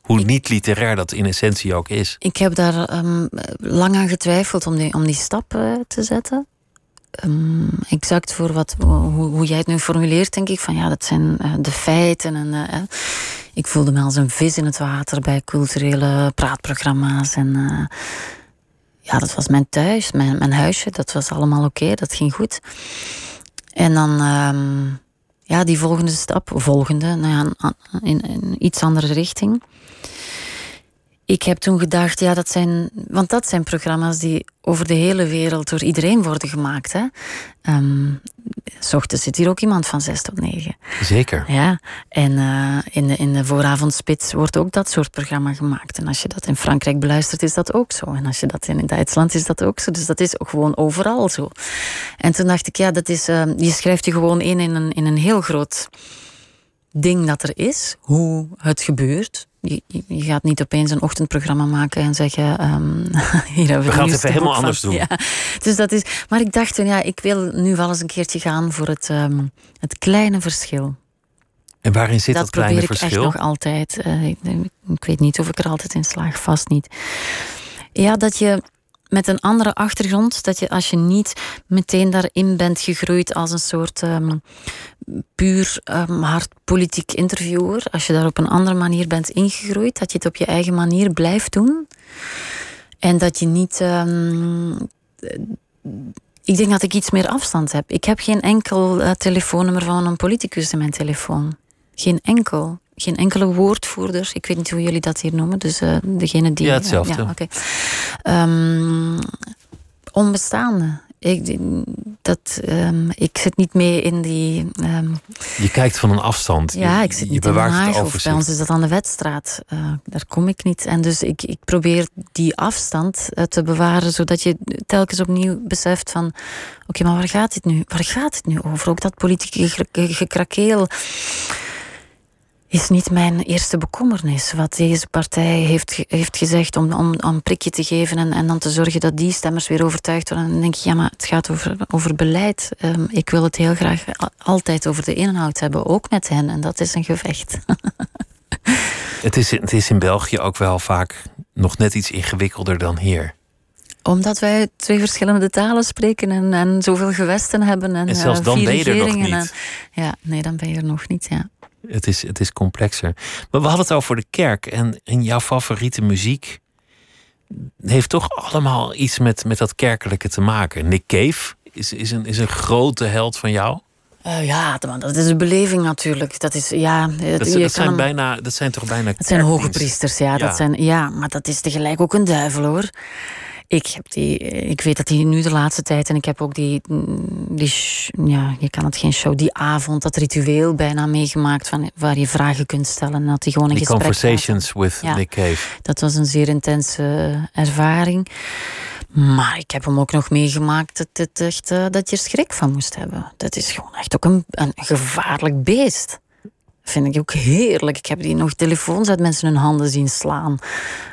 Hoe niet literair dat in essentie ook is. Ik heb daar um, lang aan getwijfeld om die, om die stap uh, te zetten. Um, exact voor wat, hoe, hoe, jij het nu formuleert, denk ik van ja, dat zijn uh, de feiten. En, uh, ik voelde me als een vis in het water bij culturele praatprogramma's. En ja, dat was mijn thuis, mijn, mijn huisje. Dat was allemaal oké, dat ging goed. En dan ehm, ja, die volgende stap, volgende, nou ja, in, in iets andere richting. Ik heb toen gedacht, ja, dat zijn. Want dat zijn programma's die over de hele wereld door iedereen worden gemaakt. Hè? Um, s ochtends zit hier ook iemand van zes tot negen. Zeker. Ja, en uh, in, de, in de vooravondspits wordt ook dat soort programma gemaakt. En als je dat in Frankrijk beluistert, is dat ook zo. En als je dat in Duitsland, is dat ook zo. Dus dat is ook gewoon overal zo. En toen dacht ik, ja, dat is, uh, je schrijft je gewoon in in een, in een heel groot ding dat er is, hoe het gebeurt. Je, je, gaat niet opeens een ochtendprogramma maken en zeggen: um, hier hebben we, we gaan het even helemaal anders doen. Ja. Dus dat is, maar ik dacht toen, ja, ik wil nu wel eens een keertje gaan voor het, um, het kleine verschil. En waarin zit dat, dat kleine verschil? Dat probeer ik echt nog altijd. Uh, ik, ik, weet niet of ik er altijd in slaag, vast niet. Ja, dat je met een andere achtergrond. Dat je als je niet meteen daarin bent gegroeid als een soort um, puur um, hard politiek interviewer. Als je daar op een andere manier bent ingegroeid. Dat je het op je eigen manier blijft doen. En dat je niet. Um, ik denk dat ik iets meer afstand heb. Ik heb geen enkel uh, telefoonnummer van een politicus in mijn telefoon. Geen enkel geen enkele woordvoerder. Ik weet niet hoe jullie dat hier noemen. Dus uh, degene die. Ja, hetzelfde. Ja, okay. um, onbestaande. Ik, dat, um, ik zit niet mee in die. Um, je kijkt van een afstand. Ja, ik zit niet in Haag. Of bij ons is dat aan de wedstraat. Uh, daar kom ik niet. En dus ik, ik probeer die afstand uh, te bewaren, zodat je telkens opnieuw beseft van: oké, okay, maar waar gaat het nu? Waar gaat het nu over? Ook dat politieke gekrakeel is niet mijn eerste bekommernis. Wat deze partij heeft, heeft gezegd om, om, om een prikje te geven en, en dan te zorgen dat die stemmers weer overtuigd worden. Dan denk ik, ja, maar het gaat over, over beleid. Ehm, ik wil het heel graag altijd over de inhoud hebben, ook met hen. En dat is een gevecht. het, is, het is in België ook wel vaak nog net iets ingewikkelder dan hier omdat wij twee verschillende talen spreken en, en zoveel gewesten hebben. En, en zelfs dan ben je er nog niet. ja, nee, dan ben je er nog niet, ja. Het is, het is complexer. Maar we hadden het over de kerk en, en jouw favoriete muziek heeft toch allemaal iets met, met dat kerkelijke te maken. Nick Cave is, is, een, is een grote held van jou. Uh, ja, dat is een beleving natuurlijk. Dat, is, ja, dat, dat zijn, bijna, dat zijn toch bijna. Het zijn hoge priesters, ja, ja. Dat zijn, ja. Maar dat is tegelijk ook een duivel hoor. Ik, heb die, ik weet dat hij nu de laatste tijd, en ik heb ook die, die ja, je kan het geen show, die avond, dat ritueel bijna meegemaakt van, waar je vragen kunt stellen. En dat hij gewoon een die gesprek Conversations with Nick Cave. Dat was een zeer intense ervaring. Maar ik heb hem ook nog meegemaakt dat, het echt, uh, dat je er schrik van moest hebben. Dat is gewoon echt ook een, een gevaarlijk beest vind ik ook heerlijk. Ik heb die nog telefoons uit mensen hun handen zien slaan.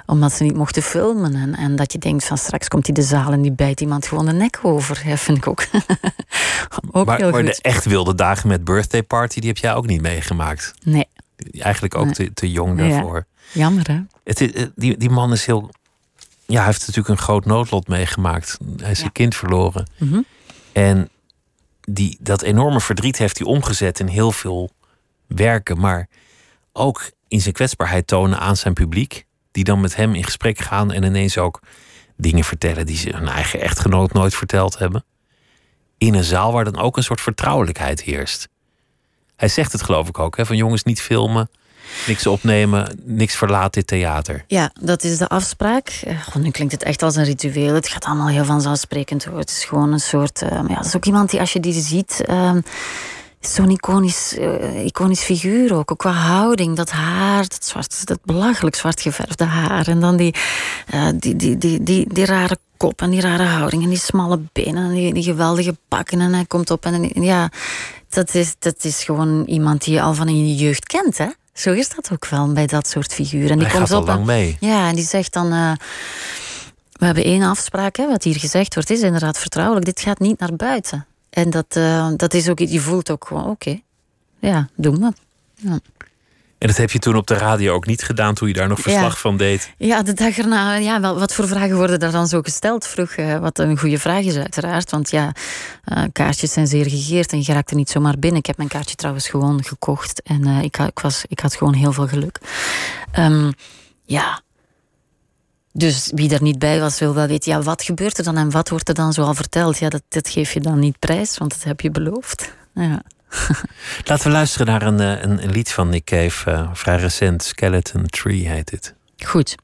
Omdat ze niet mochten filmen. En, en dat je denkt van straks komt hij de zaal en die bijt iemand gewoon de nek over. Ja, vind ik ook, ook maar, heel maar de echt wilde dagen met birthday party, die heb jij ook niet meegemaakt. Nee. Eigenlijk ook te, te jong daarvoor. Jammer hè? Het, eh, die, die man is heel... Ja, hij heeft natuurlijk een groot noodlot meegemaakt. Hij is ja. een kind verloren. Mhm. En die, dat enorme verdriet heeft hij omgezet in heel veel werken, maar ook in zijn kwetsbaarheid tonen aan zijn publiek. Die dan met hem in gesprek gaan en ineens ook dingen vertellen die ze hun eigen echtgenoot nooit verteld hebben. In een zaal waar dan ook een soort vertrouwelijkheid heerst. Hij zegt het geloof ik ook, hè, van jongens niet filmen, niks opnemen, niks verlaat dit theater. Ja, dat is de afspraak. Eh, nu klinkt het echt als een ritueel. Het gaat allemaal heel vanzelfsprekend hoor. Het is gewoon een soort. Uh, ja, dat is ook iemand die als je die ziet. Uh, zo'n iconisch, uh, iconisch figuur ook. Ook qua houding, dat haar, dat, zwart, dat belachelijk zwart geverfde haar. En dan die, uh, die, die, die, die, die, rare kop en die rare houding en die smalle benen en die, die geweldige pakken. En hij komt op en ja, dat is, dat is gewoon iemand die je al van in je jeugd kent, hè? Zo is dat ook wel bij dat soort figuren. En die hij komt op lang mee. Ja, en die zegt dan... Uh, we hebben één afspraak, hè, wat hier gezegd wordt, is inderdaad vertrouwelijk. Dit gaat niet naar buiten. En dat, uh, dat is ook, je voelt ook gewoon, oké, ja, doen we. Ja. En dat heb je toen op de radio ook niet gedaan toen je daar nog verslag van deed? Ja, de dag erna. Ja, wel, wat voor vragen worden daar dan zo gesteld? Vroeg, uh, wat een goede vraag is uiteraard. Want ja, uh, kaartjes zijn zeer gegeerd en je raakt er niet zomaar binnen. Ik heb mijn kaartje trouwens gewoon gekocht en ik, ik, was, ik had gewoon heel veel geluk. Um, ja, dus wie er niet bij was, wil wel weten, ja, wat gebeurt er dan en wat wordt er dan zoal verteld? Ja, dat, geef je dan niet prijs, want dat heb je beloofd. Ja. Laten we luisteren naar eh, een, een, lied van Nick Cave, eh, vrij recent, Skeleton Tree heet het. Goed.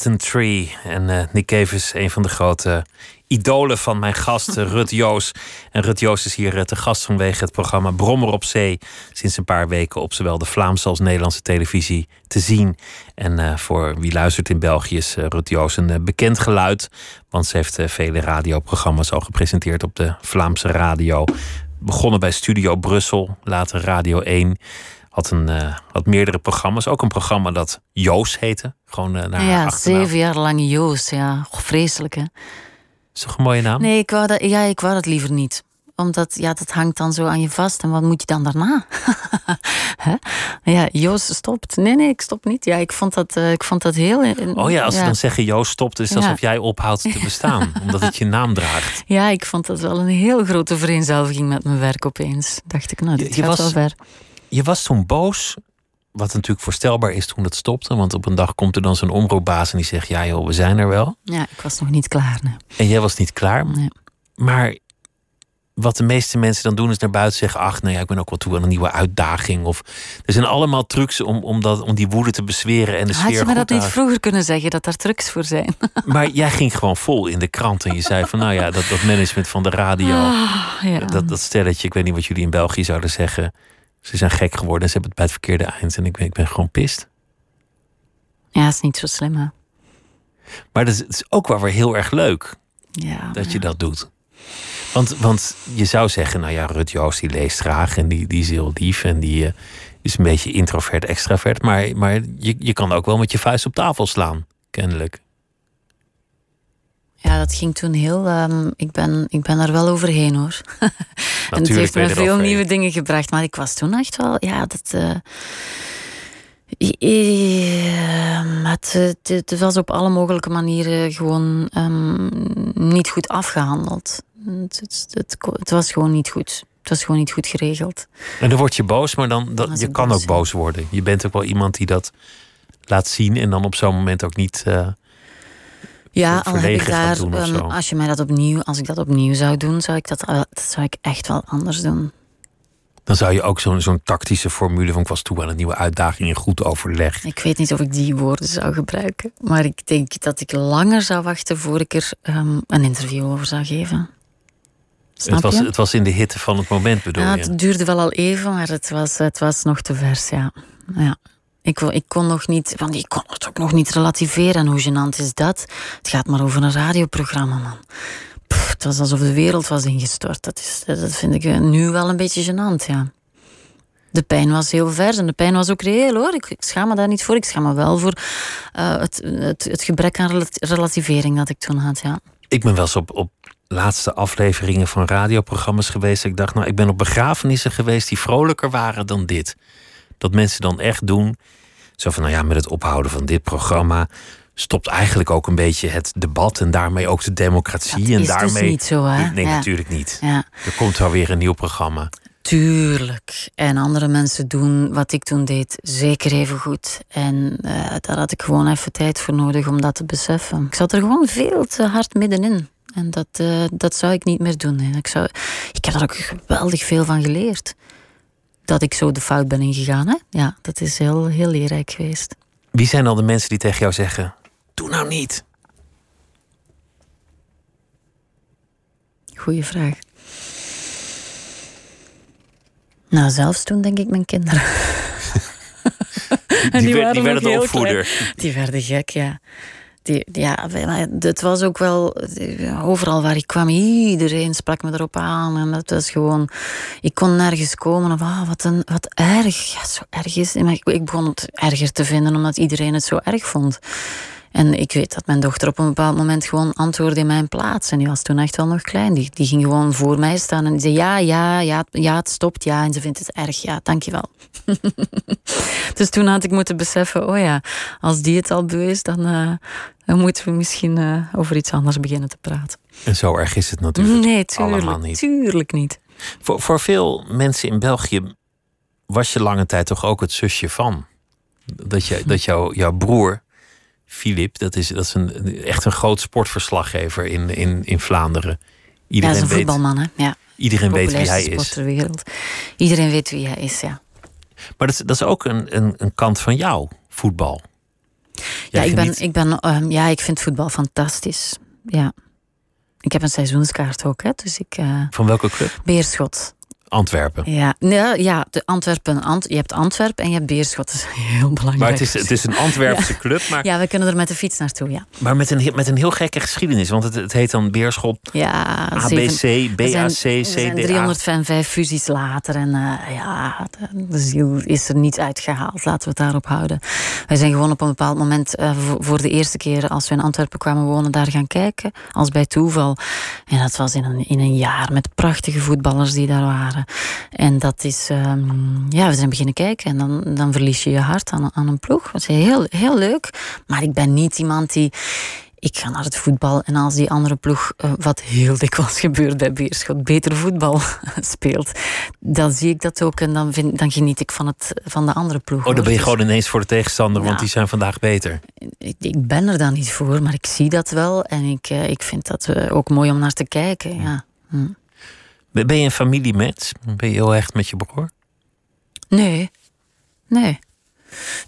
Tree. En uh, Nick Cave is een van de grote idolen van mijn gast Rut Joos. En Rut Joos is hier te gast vanwege het programma Brommer op Zee. Sinds een paar weken op zowel de Vlaamse als Nederlandse televisie te zien. En voor wie luistert in België is Rut Joos een bekend geluid. Want ze heeft vele radioprogramma's al gepresenteerd op de Vlaamse radio. Begonnen bij Studio Brussel, later Radio 1 had, een, uh, had meerdere programma's. Ook een programma dat Joos heette. Gewoon uh, naar Ja, zeven jaar lang Joos. Ja, oh, vreselijk hè. Is toch een mooie naam? Nee, ik wou dat, ja, ik wou dat liever niet omdat ja, dat hangt dan zo aan je vast. En wat moet je dan daarna? ja, Joost stopt. Nee, nee, ik stop niet. Ja, ik vond dat, uh, ik vond dat heel. oh ja, als ze dan zeggen Joost stopt, is het alsof jij ophoudt te bestaan, omdat het je naam draagt. Ja, ik vond dat wel een heel grote vereenzelviging met mijn werk opeens. Dacht ik, nou, dit je, gaat was, wel ver. Je was toen boos, wat natuurlijk voorstelbaar is toen het stopte. Want op een dag komt er dan zo'n omroepbaas en die zegt: Ja, joh, we zijn er wel. Ja, ik was nog niet klaar. Nee. En jij was niet klaar. Nee. Maar wat de meeste mensen dan doen is naar buiten zeggen: Ach, nee, ik ben ook wel toe aan een nieuwe uitdaging. Of er zijn allemaal trucs om, om, dat, om die woede te bezweren en de Had sfeer. Had je me dat niet vroeger kunnen zeggen dat daar trucs voor zijn? Maar jij ging gewoon vol in de krant en je zei van: Nou ja, dat, dat management van de radio, ah, ja. dat, dat stelletje, ik weet niet wat jullie in België zouden zeggen. Ze zijn gek geworden en ze hebben het bij het verkeerde eind. En ik ben, ik ben gewoon pist. Ja, is niet zo slim, hè? Maar dat is, het is ook wel weer heel erg leuk ja, dat ja. je dat doet. Want, want je zou zeggen, nou ja, Rut Joost die leest graag en die, die is heel lief en die uh, is een beetje introvert, extravert. Maar, maar je, je kan ook wel met je vuist op tafel slaan, kennelijk. Ja, dat ging toen heel. Um, ik, ben, ik ben er wel overheen hoor. en het heeft me veel nieuwe dingen gebracht. Maar ik was toen echt wel. Ja, dat. Uh, het, het, het, was op alle mogelijke manieren gewoon um, niet goed afgehandeld. Het, het, het, was gewoon niet goed. Het was gewoon niet goed geregeld. En dan word je boos, maar dan, dat, je kan boos, ook boos worden. Je bent ook wel iemand die dat laat zien en dan op zo'n moment ook niet. Uh, ja, al heb ik daar, um, als je mij dat opnieuw, als ik dat opnieuw zou doen, zou ik dat, uh, dat zou ik echt wel anders doen. Dan zou je ook zo'n zo'n tactische formule van ik was toe aan een nieuwe uitdaging in goed overleg. Ik weet niet of ik die woorden zou gebruiken, maar ik denk dat ik langer zou wachten voor ik er um, een interview over zou geven. Snap het, was, je? het was in de hitte van het moment, bedoel ja, je? Het duurde wel al even, maar het was, het was nog te vers, ja. ja. Ik, ik kon nog niet, want ik kon het ook nog niet relativeren. En hoe gênant is dat? Het gaat maar over een radioprogramma, man. Pff, het was alsof de wereld was ingestort. Dat, is, dat vind ik nu wel een beetje gênant, ja. De pijn was heel vers en de pijn was ook reëel hoor. Ik, schaam me daar niet voor. Ik schaam me wel voor uh, het, het, het, gebrek aan relativering dat ik toen had, ja. Ik ben wel op, op laatste afleveringen van radioprogramma's geweest. Ik dacht, nou, ik ben op begrafenissen geweest die vrolijker waren dan dit. Dat mensen dan echt doen. Zo van, nou ja, met het ophouden van dit programma stopt eigenlijk ook een beetje het debat en daarmee ook de democratie. Dat en is daarmee. Dus niet zo, hè? Nee, ja. natuurlijk niet. Ja. Er komt wel weer een nieuw programma. Tuurlijk. En andere mensen doen wat ik toen deed zeker even goed. En uh, daar had ik gewoon even tijd voor nodig om dat te beseffen. Ik zat er gewoon veel te hard middenin. En dat, uh, dat zou ik niet meer doen. Hè. Ik, zou, ik heb er ook geweldig veel van geleerd. Dat ik zo de fout ben ingegaan. Hè? Ja, dat is heel, heel leerrijk geweest. Wie zijn dan de mensen die tegen jou zeggen: Doe nou niet? Goeie vraag. Nou, zelfs toen denk ik mijn kinderen. die, die, werd, die werden de opvoeder. Klein. Die werden gek, ja. Die, ja, het was ook wel overal waar ik kwam, iedereen sprak me erop aan. En dat was gewoon, ik kon nergens komen. Of, ah, wat, een, wat erg, ja, zo erg is. Maar ik, ik begon het erger te vinden omdat iedereen het zo erg vond. En ik weet dat mijn dochter op een bepaald moment gewoon antwoordde in mijn plaats. En die was toen echt wel nog klein. Die, die ging gewoon voor mij staan en die zei: Ja, ja, ja, ja, het stopt. Ja, en ze vindt het erg. Ja, dankjewel. dus toen had ik moeten beseffen: Oh ja, als die het al is, dan, uh, dan moeten we misschien uh, over iets anders beginnen te praten. En zo erg is het natuurlijk nee, tuurlijk, allemaal niet. Tuurlijk niet. Voor, voor veel mensen in België was je lange tijd toch ook het zusje van. Dat, je, dat jou, jouw broer. Filip, dat is, dat is een, echt een groot sportverslaggever in, in, in Vlaanderen. Iedereen ja, dat is een voetbalman, hè? Ja. Iedereen weet wie hij is. Ter wereld. Iedereen weet wie hij is, ja. Maar dat, dat is ook een, een, een kant van jou, voetbal. Ja, ik, ben, ik, ben, um, ja, ik vind voetbal fantastisch. Ja. Ik heb een seizoenskaart ook, hè, dus ik... Uh, Van welke club? Beerschot. Antwerpen. Ja, nee, ja de Antwerpen. Ant, je hebt Antwerpen en je hebt Beerschot. Dat is heel belangrijk. Maar het is, het is een Antwerpse club. Maar, ja, we kunnen er met de fiets naartoe, ja. Maar met een, met een heel gekke geschiedenis. Want het, het heet dan Beerschot ja, ABC, zeven, BAC, CDA. zijn 305 fusies later. En uh, ja, de ziel is er niet uitgehaald. Laten we het daarop houden. Wij zijn gewoon op een bepaald moment... Uh, voor de eerste keer als we in Antwerpen kwamen wonen... daar gaan kijken, als bij toeval. En dat was in een, in een jaar met prachtige voetballers die daar waren. En dat is, um, ja, we zijn beginnen kijken en dan, dan verlies je je hart aan, aan een ploeg. Dat is heel, heel leuk. Maar ik ben niet iemand die ik ga naar het voetbal en als die andere ploeg, uh, wat heel dikwijls gebeurt bij Beerschot, beter voetbal speelt, dan zie ik dat ook en dan, vind, dan geniet ik van, het, van de andere ploeg. Oh, dan ben je gewoon ineens voor de tegenstander, ja. want die zijn vandaag beter. Ik, ik, ben er dan niet voor, maar ik zie dat wel en ik, uh, ik vind dat uh, ook mooi om naar te kijken. Ja. Hm. Ben je een familiemens? Ben je heel echt met je broer? Nee. Nee.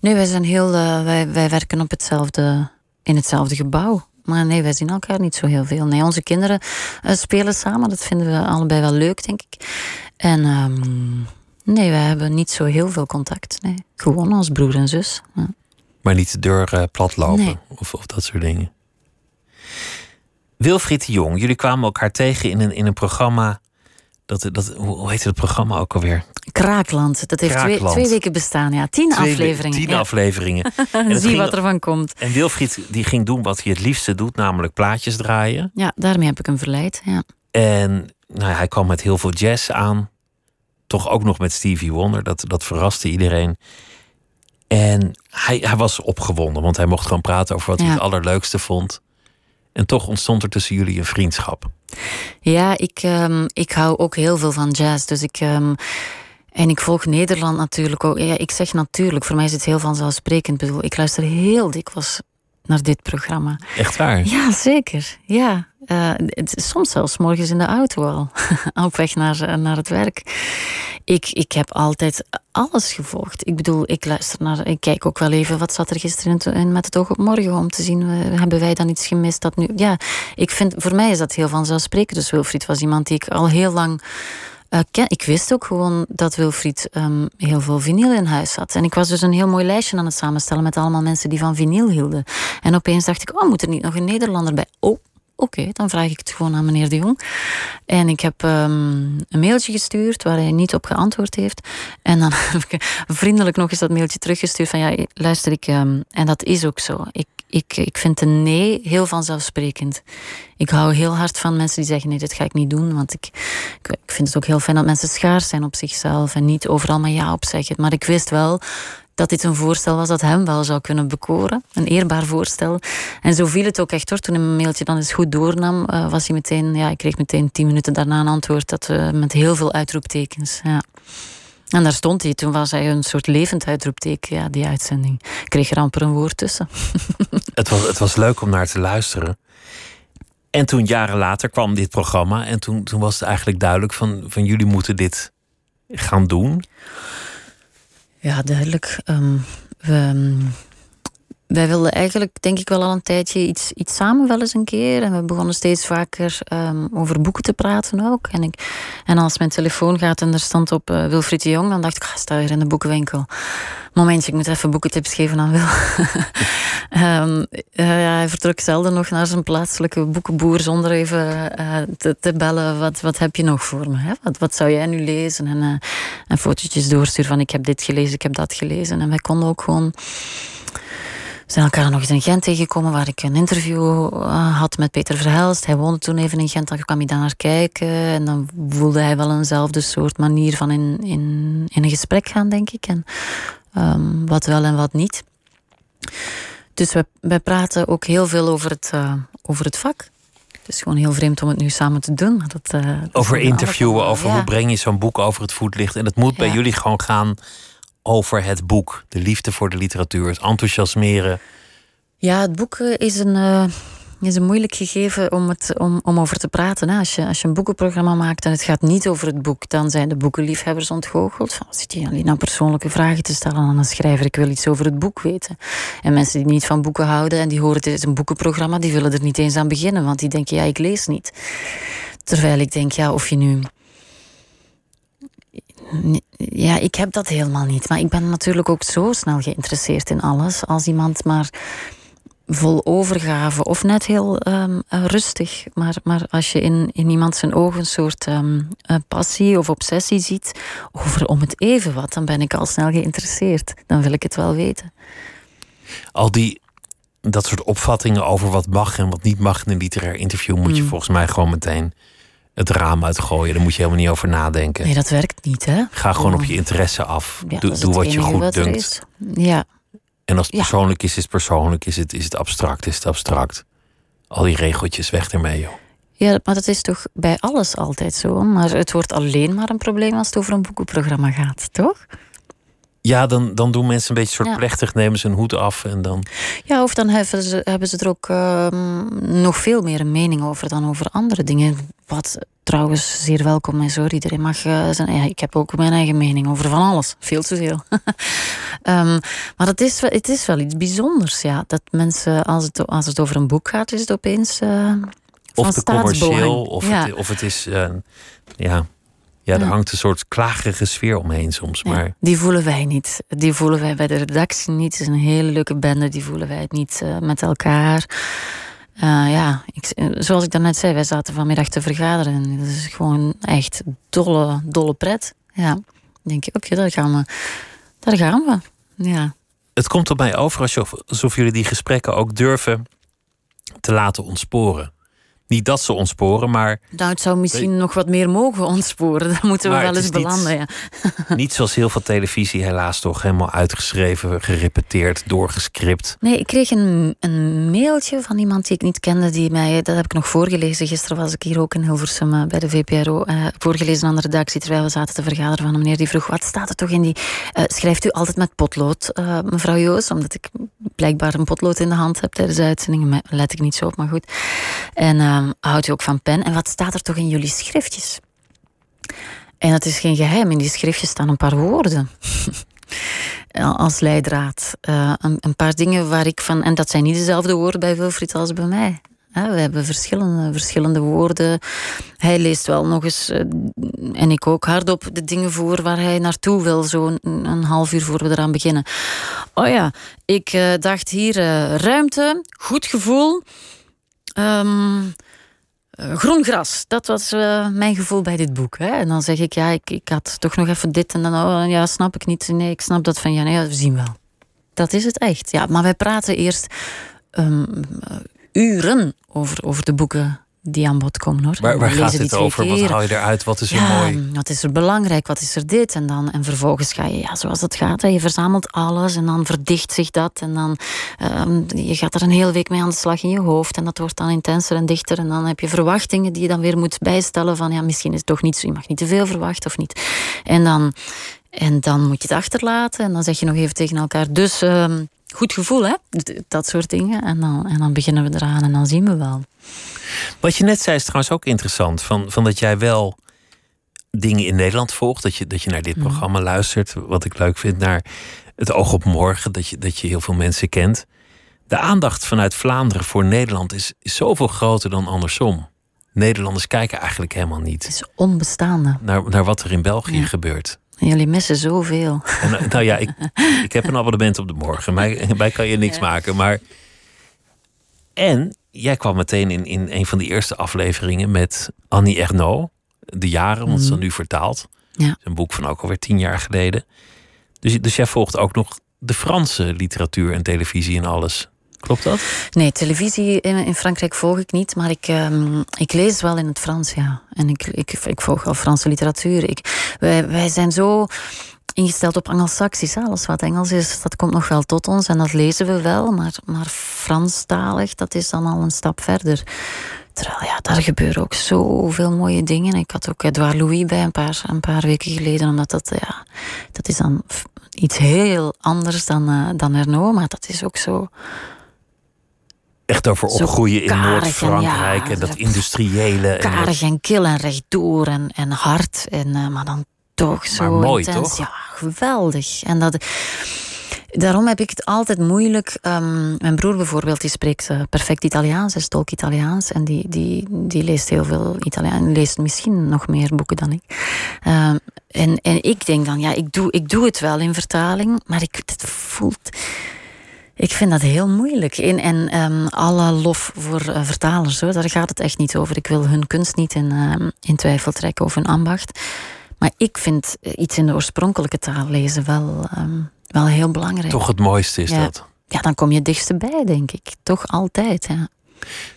Nee, wij zijn heel. Uh, wij, wij werken op hetzelfde, in hetzelfde gebouw. Maar nee, wij zien elkaar niet zo heel veel. Nee, onze kinderen uh, spelen samen. Dat vinden we allebei wel leuk, denk ik. En um, nee, wij hebben niet zo heel veel contact. Nee. Gewoon als broer en zus. Ja. Maar niet de deur uh, platlopen nee. of, of dat soort dingen. Wilfried de Jong, jullie kwamen elkaar tegen in een, in een programma dat, dat, hoe heet het programma ook alweer? Kraakland. Dat heeft Kraakland. Twee, twee, weken bestaan, ja. Tien twee, afleveringen. Tien ja. afleveringen. en Zie wat er van komt. En Wilfried die ging doen wat hij het liefste doet, namelijk plaatjes draaien. Ja, daarmee heb ik hem verleid. Ja. En nou, hij kwam met heel veel jazz aan. Toch ook nog met Stevie Wonder. Dat, dat verraste iedereen. En hij, hij was opgewonden, want hij mocht gewoon praten over wat ja. hij het allerleukste vond. En toch ontstond er tussen jullie een vriendschap. Ja, ik, um, ik hou ook heel veel van jazz. Dus ik. Um, en ik volg Nederland natuurlijk ook. Ja, ik zeg natuurlijk, voor mij is het heel vanzelfsprekend. Ik bedoel, ik luister heel dikwijls naar dit programma. Echt waar? Ja, zeker. Ja. Uh, het, soms zelfs morgens in de auto al. op weg naar, naar het werk. Ik, ik heb altijd alles gevolgd. Ik bedoel, ik luister naar. Ik kijk ook wel even wat zat er gisteren in met het oog op morgen om te zien. Uh, hebben wij dan iets gemist dat nu. Ja, ik vind voor mij is dat heel vanzelfsprekend. Dus Wilfried was iemand die ik al heel lang. Uh, ken. Ik wist ook gewoon dat Wilfried um, heel veel vinyl in huis had. En ik was dus een heel mooi lijstje aan het samenstellen met allemaal mensen die van vinyl hielden. En opeens dacht ik, oh, moet er niet nog een Nederlander bij? Oh, oké, dan vraag ik het gewoon aan meneer de Jong. En ik heb um, een mailtje gestuurd waar hij niet op geantwoord heeft. En dan heb ik vriendelijk nog eens dat mailtje teruggestuurd van ja, luister ik, um, en dat is ook zo. Ik, ik, ik vind een nee heel vanzelfsprekend. Ik hou heel hard van mensen die zeggen nee, dit ga ik niet doen. Want ik, ik, ik vind het ook heel fijn dat mensen schaars zijn op zichzelf en niet overal maar ja op zeggen. Maar ik wist wel dat dit een voorstel was dat hem wel zou kunnen bekoren. Een eerbaar voorstel. En zo viel het ook echt hoor. Toen hij mijn mailtje dan eens goed doornam, uh, was hij meteen, ja, ik kreeg meteen tien minuten daarna een antwoord dat we met heel veel uitroeptekens. Ja. En daar stond hij. Toen was hij een soort levend uitroepteken, ja, die uitzending. Kreeg er amper een woord tussen. het, was, het was leuk om naar te luisteren. En toen, jaren later, kwam dit programma. En toen, toen was het eigenlijk duidelijk van, van jullie moeten dit gaan doen. Ja, duidelijk. Um, we, wij wilden eigenlijk, denk ik wel al een tijdje, iets, iets samen wel eens een keer. En we begonnen steeds vaker um, over boeken te praten ook. En, ik, en als mijn telefoon gaat en er stond op uh, Wilfried de Jong, dan dacht ik, ga sta hier in de boekenwinkel. Momentje, ik moet even boekentips geven aan Wil. um, uh, ja, hij vertrok zelden nog naar zijn plaatselijke boekenboer zonder even uh, te, bellen. Wat, wat heb je nog voor me? Hè? Wat, wat zou jij nu lezen? En, en fotootjes doorsturen van ik heb dit gelezen, ik heb dat gelezen. En wij konden ook gewoon we zijn elkaar nog eens in Gent tegengekomen waar ik een interview uh, had met Peter Verhelst. Hij woonde toen even in Gent, dan kwam hij daar naar kijken. En dan voelde hij wel eenzelfde soort manier van in, in, in een gesprek gaan, denk ik. En um, wat wel en wat niet. Dus we, wij praten ook heel veel over het, uh, over het vak. Het is gewoon heel vreemd om het nu samen te doen. Maar dat, uh, over interviewen, over ja. hoe breng je zo'n boek over het voetlicht. En het moet ja. bij jullie gewoon gaan over het boek. De liefde voor de literatuur, het enthousiasmeren. Ja, het boek is een. Uh, is een moeilijk gegeven om, het, om, om over te praten. Als, je, als je een boekenprogramma maakt en het gaat niet over het boek, dan zijn de boekenliefhebbers ontgoocheld. Van, zit je alleen nou persoonlijke vragen te stellen aan een schrijver? Ik wil iets over het boek weten. En mensen die niet van boeken houden en die horen het is een boekenprogramma, die willen er niet eens aan beginnen, want die denken, ja, ik lees niet. Terwijl ik denk, ja, of je nu ja, ik heb dat helemaal niet. Maar ik ben natuurlijk ook zo snel geïnteresseerd in alles. Als iemand maar vol overgave of net heel ehm, eh, rustig. Maar, maar als je in, in iemand zijn ogen een soort um, passie of obsessie ziet over om het even wat, dan ben ik al snel geïnteresseerd. Dan wil ik het wel weten. Al die, dat soort opvattingen over wat mag en wat niet mag in een literair interview, moet je mm. volgens mij gewoon meteen het raam uitgooien. Daar moet je helemaal niet over nadenken. Nee, dat werkt niet, hè? Ga gewoon op je interesse af. doe, doe wat je goed dunkt. Ja. En als het persoonlijk is, is het persoonlijk. Is het, is het abstract, is het abstract. Al die regeltjes weg ermee, joh. Ja, maar dat is toch bij alles altijd zo. Maar het wordt alleen maar een probleem als het over een boekenprogramma gaat, toch? Ja, dan, dan doen mensen een beetje soort plechtig, nemen ze een hoed af en dan. Ja, of dan hebben ze, hebben ze er ook ehm, nog veel meer een mening over dan over andere dingen. Wat trouwens zeer welkom is hoor. Iedereen mag uh, zijn. Ja, ik heb ook mijn eigen mening over van alles. Veel te veel. um, maar het is, het is wel iets bijzonders, ja. Dat mensen, als het, als het over een boek gaat, is het opeens. Uh, of te commercieel, of, het, of het is. Uh, ja. Ja, er hangt een soort klagerige sfeer omheen soms. Maar... die voelen wij niet. Die voelen wij bij de redactie niet. Het is een hele leuke bende. Die voelen wij het niet uh, met elkaar. Uh, ja, ik, zoals ik daarnet zei, wij zaten vanmiddag te vergaderen. En dat is gewoon echt dolle, dolle pret. Ja, denk je, oké, daar gaan we. Daar gaan we. Ja. Het komt op mij over alsof, alsof jullie die gesprekken ook durven te laten ontsporen. Niet dat ze ontsporen, maar. Nou, het zou misschien nog wat meer mogen ontsporen. Daar moeten we wel eens belanden. Niet, ja. niet zoals heel veel televisie, helaas toch helemaal uitgeschreven, gerepeteerd, doorgescript. Nee, ik kreeg een, een mailtje van iemand die ik niet kende, die mij. Dat heb ik nog voorgelezen. Gisteren was ik hier ook in Hilversum uh, bij de VPRO. Eh, voorgelezen aan de redactie terwijl we zaten te vergaderen van een meneer die vroeg: wat staat er toch in die. Uh, schrijft u altijd met potlood, mevrouw Joos? Omdat ik blijkbaar een potlood in de hand heb tijdens de uitzending. Let ik niet zo op, maar goed. En um, houdt u ook van pen? En wat staat er toch in jullie schriftjes? En dat is geen geheim. In die schriftjes staan een paar woorden. als leidraad. Uh, een, een, paar dingen waar ik van. En dat zijn niet dezelfde woorden bij Wilfried als bij mij. we hebben verschillende, verschillende woorden. Hij leest wel nog eens, uh, en ik ook hardop, de dingen voor waar hij naartoe wil. Zo een, half uur voor we eraan beginnen. Oh ja, ik dacht hier ruimte, goed gevoel. Um, groen gras, dat was uh, mijn gevoel bij dit boek. Hè. En dan zeg ik, ja, ik, ik had toch nog even dit en dan, oh, ja, snap ik niet. Nee, ik snap dat van, ja, nee, we zien wel. Dat is het echt. Ja, maar wij praten eerst um, uren over, over de boeken die aan bod komen hoor. Waar, waar gaat het over? Wat haal je eruit? Wat is er mooi? Wat is er belangrijk? Wat is er dit? En dan en vervolgens ga je, ja, zoals het gaat, hè, je verzamelt alles en dan verdicht zich dat. En dan um, je gaat er een hele week mee aan de slag in je hoofd. En dat wordt dan intenser en dichter. En dan heb je verwachtingen die je dan weer moet bijstellen van ja, misschien is het toch niet zo. Je mag niet te veel verwachten of niet. En dan, en dan moet je het achterlaten. En dan zeg je nog even tegen elkaar. Dus um, goed gevoel, hè? Dat soort dingen. En dan, en dan beginnen we eraan en dan zien we wel. Wat je net zei is trouwens ook interessant. Van, van dat jij wel dingen in Nederland volgt. Dat je, dat je naar dit mhm. programma luistert. Wat ik leuk vind. Naar het oog op morgen. Dat je, dat je heel veel mensen kent. De aandacht vanuit Vlaanderen voor Nederland is, is zoveel groter dan andersom. Nederlanders kijken eigenlijk helemaal niet. Het is onbestaande. Naar, naar wat er in België gebeurt. Jullie missen zoveel. En, eh, nou ja, ik, ik heb een abonnement op de morgen. Mij, mij kan je niks maken. Maar. En jij kwam meteen in, in een van de eerste afleveringen met Annie Ernaux. De Jaren, want ze dan mhm. nu vertaald. Ja. Een boek van ook alweer tien jaar geleden. Dus, dus jij volgt ook nog de Franse literatuur en televisie en alles. Klopt dat? Nee, televisie in, Frankrijk volg ik niet, maar ik, um, ik lees wel in het Frans, ja. En ik, ik, ik volg wel Franse literatuur. Ik, wij, wij zijn zo ingesteld op Angelsaksisch. Alles wat Engels is, dat komt nog wel tot ons en dat lezen we wel. Maar, maar Franstalig, dat is dan al een stap verder. Terwijl ja, daar gebeuren ook zoveel mooie dingen. Ik had ook Edouard Louis bij een paar, een paar weken geleden, omdat dat, ja, dat is dan iets heel anders dan, uh, dan maar dat is ook zo Echt over opgroeien in Noord-Frankrijk ja, en dat dat- industriële. Karig en kil en rechtdoor en, en hard. En, eh, maar dan toch zo mooi, intens. toch? Ja, geweldig. En dat, daarom heb ik het altijd moeilijk. Ehm, mijn broer bijvoorbeeld, die spreekt eh, perfect Italiaans. Hij is tolk Italiaans. En die, die, die leest heel veel Italiaans. Leest misschien nog meer boeken dan ik. Ehm, en, en ik denk dan, ja, ik doe, ik doe het wel in vertaling. Maar ik, het voelt... Ik vind dat heel moeilijk. En, en ehm, alle lof voor eh, vertalers, hoor, daar gaat het echt niet over. Ik wil hun kunst niet in, ehm, in twijfel trekken of hun ambacht. Maar ik vind eh, iets in de oorspronkelijke taal lezen wel, ehm, wel heel belangrijk. Toch het mooiste is Ja. dat. Ja, dan kom je dichtst bij, denk ik. Toch altijd. Ja,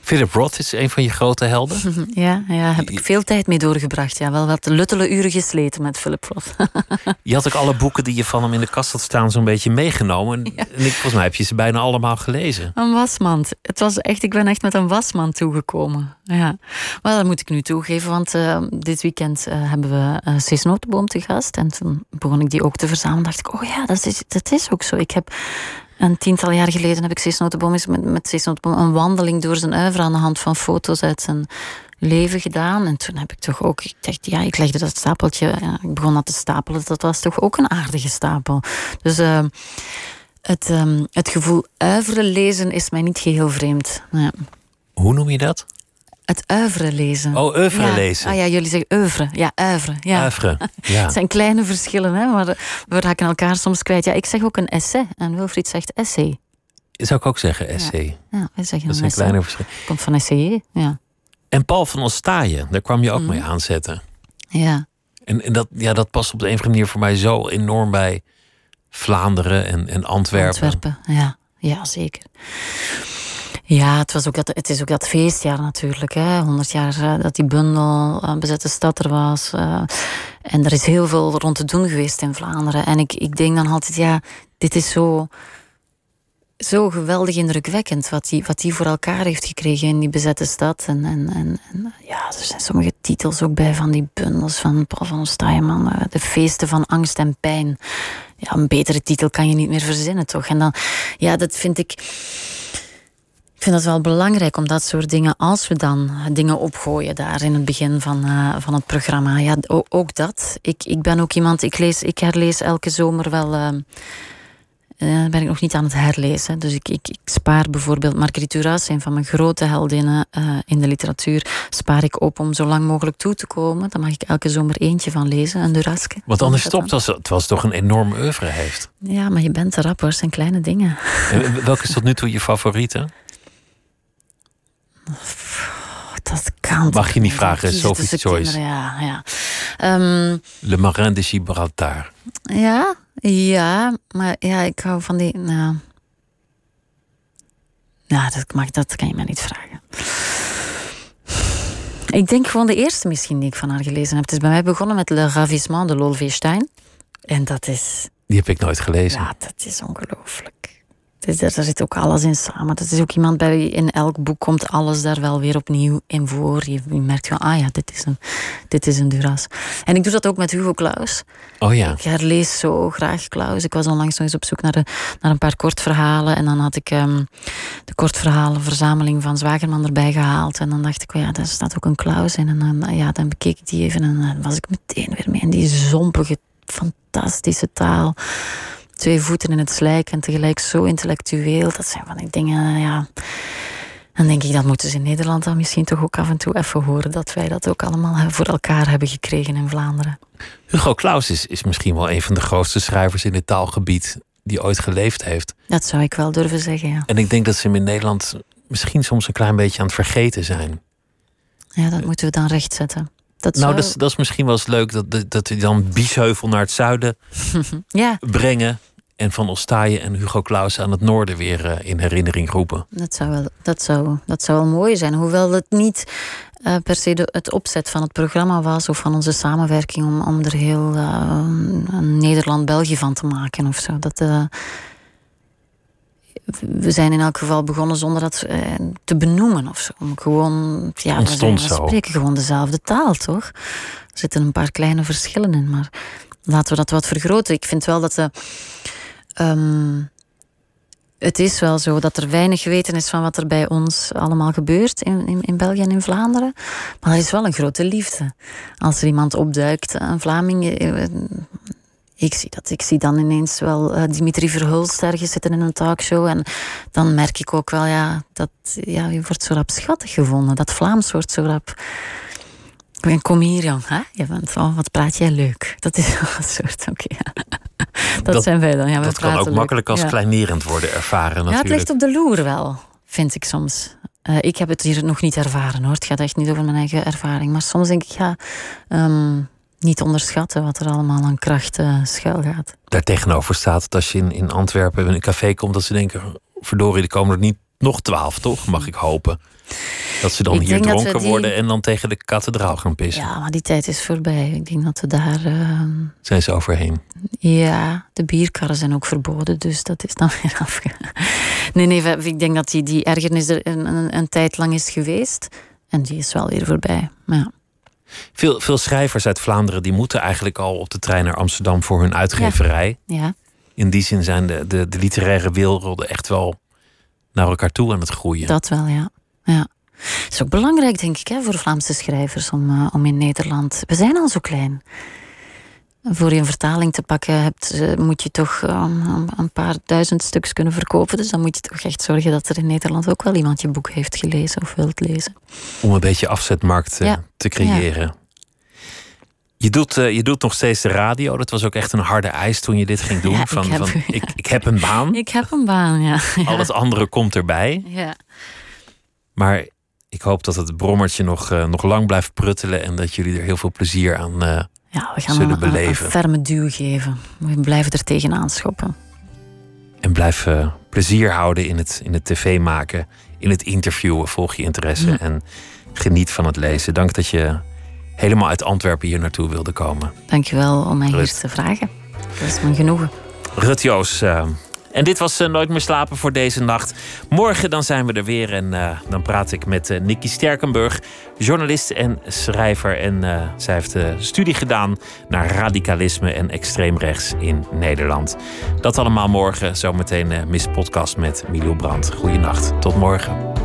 Philip Roth is een van je grote helden. ja, ja heb ik veel tijd mee doorgebracht. Ja, wel wat luttele uren gesleten met Philip Roth. Je had ook alle boeken die je van hem in de kast had staan zo'n beetje meegenomen. En, en ik, volgens mij heb je ze bijna allemaal gelezen. Een wasmand. Het was echt, ik ben echt met een wasmand toegekomen. Ja. Maar dat moet ik nu toegeven, want eh, dit weekend eh, hebben we uh, Cees Notenboom te gast. En toen begon ik die ook te verzamelen. dacht ik, oh ja, dat is, dat is ook zo. Ik heb een tiental jaar geleden heb ik Cees eens met, met een wandeling door zijn uivre aan de hand van foto's uit zijn leven gedaan. En toen heb ik toch ook, ik dacht, ja, ik legde dat stapeltje, ik begon dat te stapelen. Dat was toch ook een aardige stapel. Dus uh, het, um, het gevoel uiveren lezen is mij niet geheel vreemd. Ja. Hoe noem je dat? Het uiveren lezen. Oh, oeuvre ja. lezen. Ah ja, jullie zeggen oeuvre. Ja, uivre. Ja. Ja. het zijn kleine verschillen, hè, maar we raken elkaar soms kwijt. Ja, ik zeg ook een essay en Wilfried zegt essay. Zou ik ook zeggen, essay. Ja, ja wij zeggen dat zijn kleine verschillen. Komt van essayer, ja. En Paul van Ostaaien, daar kwam je ook mm. mee aanzetten. Ja. En, en dat, ja, dat past op de een of andere manier voor mij zo enorm bij Vlaanderen en, en Antwerpen. Antwerpen, ja. Ja, zeker. Ja, het, was ook dat, het is ook dat feestjaar natuurlijk. Hè. 100 jaar uh, dat die bundel uh, bezette stad er was. Uh, en er is heel veel rond te doen geweest in Vlaanderen. En ik, ik denk dan altijd, ja, dit is zo, zo geweldig indrukwekkend wat hij wat die voor elkaar heeft gekregen in die bezette stad. En, en, en, ja, er zijn sommige titels ook bij van die bundels van Paul van Ostaaieman. De feesten van angst en pijn. Ja, een betere titel kan je niet meer verzinnen, toch? En dan, ja, dat vind ik. Ik vind het wel belangrijk om dat soort dingen, als we dan dingen opgooien daar in het begin van, uh, van het programma. Ja, ook, dat. Ik, ik ben ook iemand, ik, lees, ik herlees elke zomer wel. Uh, uh, ben ik nog niet aan het herlezen. Dus ik, ik, ik spaar bijvoorbeeld Marguerite Duras, een van mijn grote heldinnen uh, in de literatuur, spaar ik op om zo lang mogelijk toe te komen. Dan mag ik elke zomer eentje van lezen, een Duraske. Want anders stopt als het was toch een enorme oeuvre heeft. Ja, maar je bent te rap hoor, zijn kleine dingen. En welke is tot nu toe je favoriete? Dat kan. Mag je niet vragen, Sophie's Choice. Ja, ja. Um, Le Marin de Gibraltar. Ja, ja, maar ja, ik hou van die. Nou, nou dat, mag, dat kan je mij niet vragen. Ik denk gewoon de eerste misschien die ik van haar gelezen heb. Het is bij mij begonnen met Le Ravissement de Lolvestein. En dat is. Die heb ik nooit gelezen. Ja, dat is ongelooflijk. Dus daar zit ook alles in samen. Dat is ook iemand bij wie in elk boek komt alles daar wel weer opnieuw in voor. Je, je merkt van, ah ja, dit is, een, dit is een Duras. En ik doe dat ook met Hugo Claus. Oh ja. Ik herlees zo graag Claus. Ik was onlangs nog eens op zoek naar, de, naar een paar kortverhalen. En dan had ik um, de kortverhalenverzameling van Zwagerman erbij gehaald. En dan dacht ik, oh ja, daar staat ook een Claus in. En dan, ja, dan bekeek ik die even en dan was ik meteen weer mee in die zompige, fantastische taal twee voeten in het slijk en tegelijk zo intellectueel. Dat zijn van die dingen, ja. Dan denk ik, dat moeten ze in Nederland dan misschien toch ook af en toe even horen. Dat wij dat ook allemaal voor elkaar hebben gekregen in Vlaanderen. Hugo Claus is, is misschien wel een van de grootste schrijvers in het taalgebied die ooit geleefd heeft. Dat zou ik wel durven zeggen, ja. En ik denk dat ze hem in Nederland misschien soms een klein beetje aan het vergeten zijn. Ja, dat moeten we dan rechtzetten. Dat nou, dat, is, dat is misschien wel eens leuk dat, dat, dat we dan Biesheuvel naar het zuiden ja. brengen. En Van Ostaaien en Hugo Claus aan het noorden weer uh, in herinnering roepen. Dat zou, wel, dat, zou, dat zou wel mooi zijn. Hoewel het niet uh, per se de, het opzet van het programma was of van onze samenwerking om, om er heel uh, Nederland-België van te maken of zo. Dat, we zijn in elk geval begonnen zonder dat te benoemen of zo. Om gewoon, ja, we, spreken gewoon dezelfde taal, toch? Er zitten een paar kleine verschillen in, maar laten we dat wat vergroten. Ik vind wel dat de. Um, het is wel zo dat er weinig geweten is van wat er bij ons allemaal gebeurt in, in, in, België en in Vlaanderen. Maar er is wel een grote liefde. Als er iemand opduikt, een Vlaming. Eh, ik zie dat. Ik zie dan ineens wel uh, Dimitri Verhulst ergens zitten in een talkshow. En dan merk ik ook wel, ja, dat ja, je wordt zo rap schattig gevonden. Dat Vlaams wordt zo rap. Kom hier, jong. Hè? Je bent, oh, wat praat jij leuk. Dat is wel een soort, oké. dat, zijn wij dan. Ja, dat kan ook makkelijk als kleinerend worden ervaren natuurlijk. Ja, het ligt op de loer wel, vind ik soms. Uh, ik heb het hier nog niet ervaren hoor. Het gaat echt niet over mijn eigen ervaring. Maar soms denk ik, ja, um, niet onderschatten wat er allemaal aan kracht uh, schuil gaat. Daartegenover staat dat als je in, in Antwerpen in een café komt, dat ze denken: verdorie, er komen er niet nog twaalf, toch? Mag ik hopen. Dat ze dan hier dronken worden en dan tegen de kathedraal gaan pissen. Ja, maar die tijd is voorbij. Ik denk dat we daar. Uh... Zijn ze overheen? Ja, de bierkarren zijn ook verboden, dus dat is dan weer afgegaan. Nee, nee, ik denk dat die, die ergernis er een, een, een, tijd lang is geweest. En die is wel weer voorbij. Maar ja. Veel, veel schrijvers uit Vlaanderen die moeten eigenlijk al op de trein naar Amsterdam voor hun uitgeverij. Ja. In die zin zijn de, de, de literaire werelden echt wel naar elkaar toe aan het groeien. Dat wel, ja. ja. Het is ook belangrijk, denk ik, hè, voor Vlaamse schrijvers om, uh, om in Nederland. We zijn al zo klein. Voor je een vertaling te pakken hebt, eh, moet je toch um, een paar duizend stuks kunnen verkopen. Dus dan moet je toch echt zorgen dat er in Nederland ook wel iemand je boek heeft gelezen of wilt lezen. Om een beetje afzetmarkt uh, te creëren. Ja. Je doet, uh, je doet nog steeds de radio. Dat was ook echt een harde eis toen je dit ging doen. Ja, van, ik, heb, van, ik, ik heb een baan. Ik heb een baan, ja. Al het andere komt erbij. Ja. Maar ik hoop dat het brommertje nog, uh, nog lang blijft pruttelen en dat jullie er heel veel plezier aan uh, ja, we gaan zullen een, beleven. Een ferme duw geven. We blijven er tegenaan schoppen. En blijf uh, plezier houden in het, in het tv maken, in het interviewen. Volg je interesse ja. en geniet van het lezen. Dank dat je helemaal uit Antwerpen hier naartoe wilde komen. Dankjewel om mij Rut. hier te vragen. Dat is mijn genoegen. Rut Joos, en dit was uh, Nooit meer slapen voor deze nacht. Morgen dan zijn we er weer en uh, dan praat ik met uh, Nicky Sterkenburg, journalist en schrijver. En zij heeft studie gedaan naar radicalisme en extreemrechts in Nederland. Dat allemaal morgen, zometeen Miss Podcast met Milo Brandt. Goeienacht, tot morgen.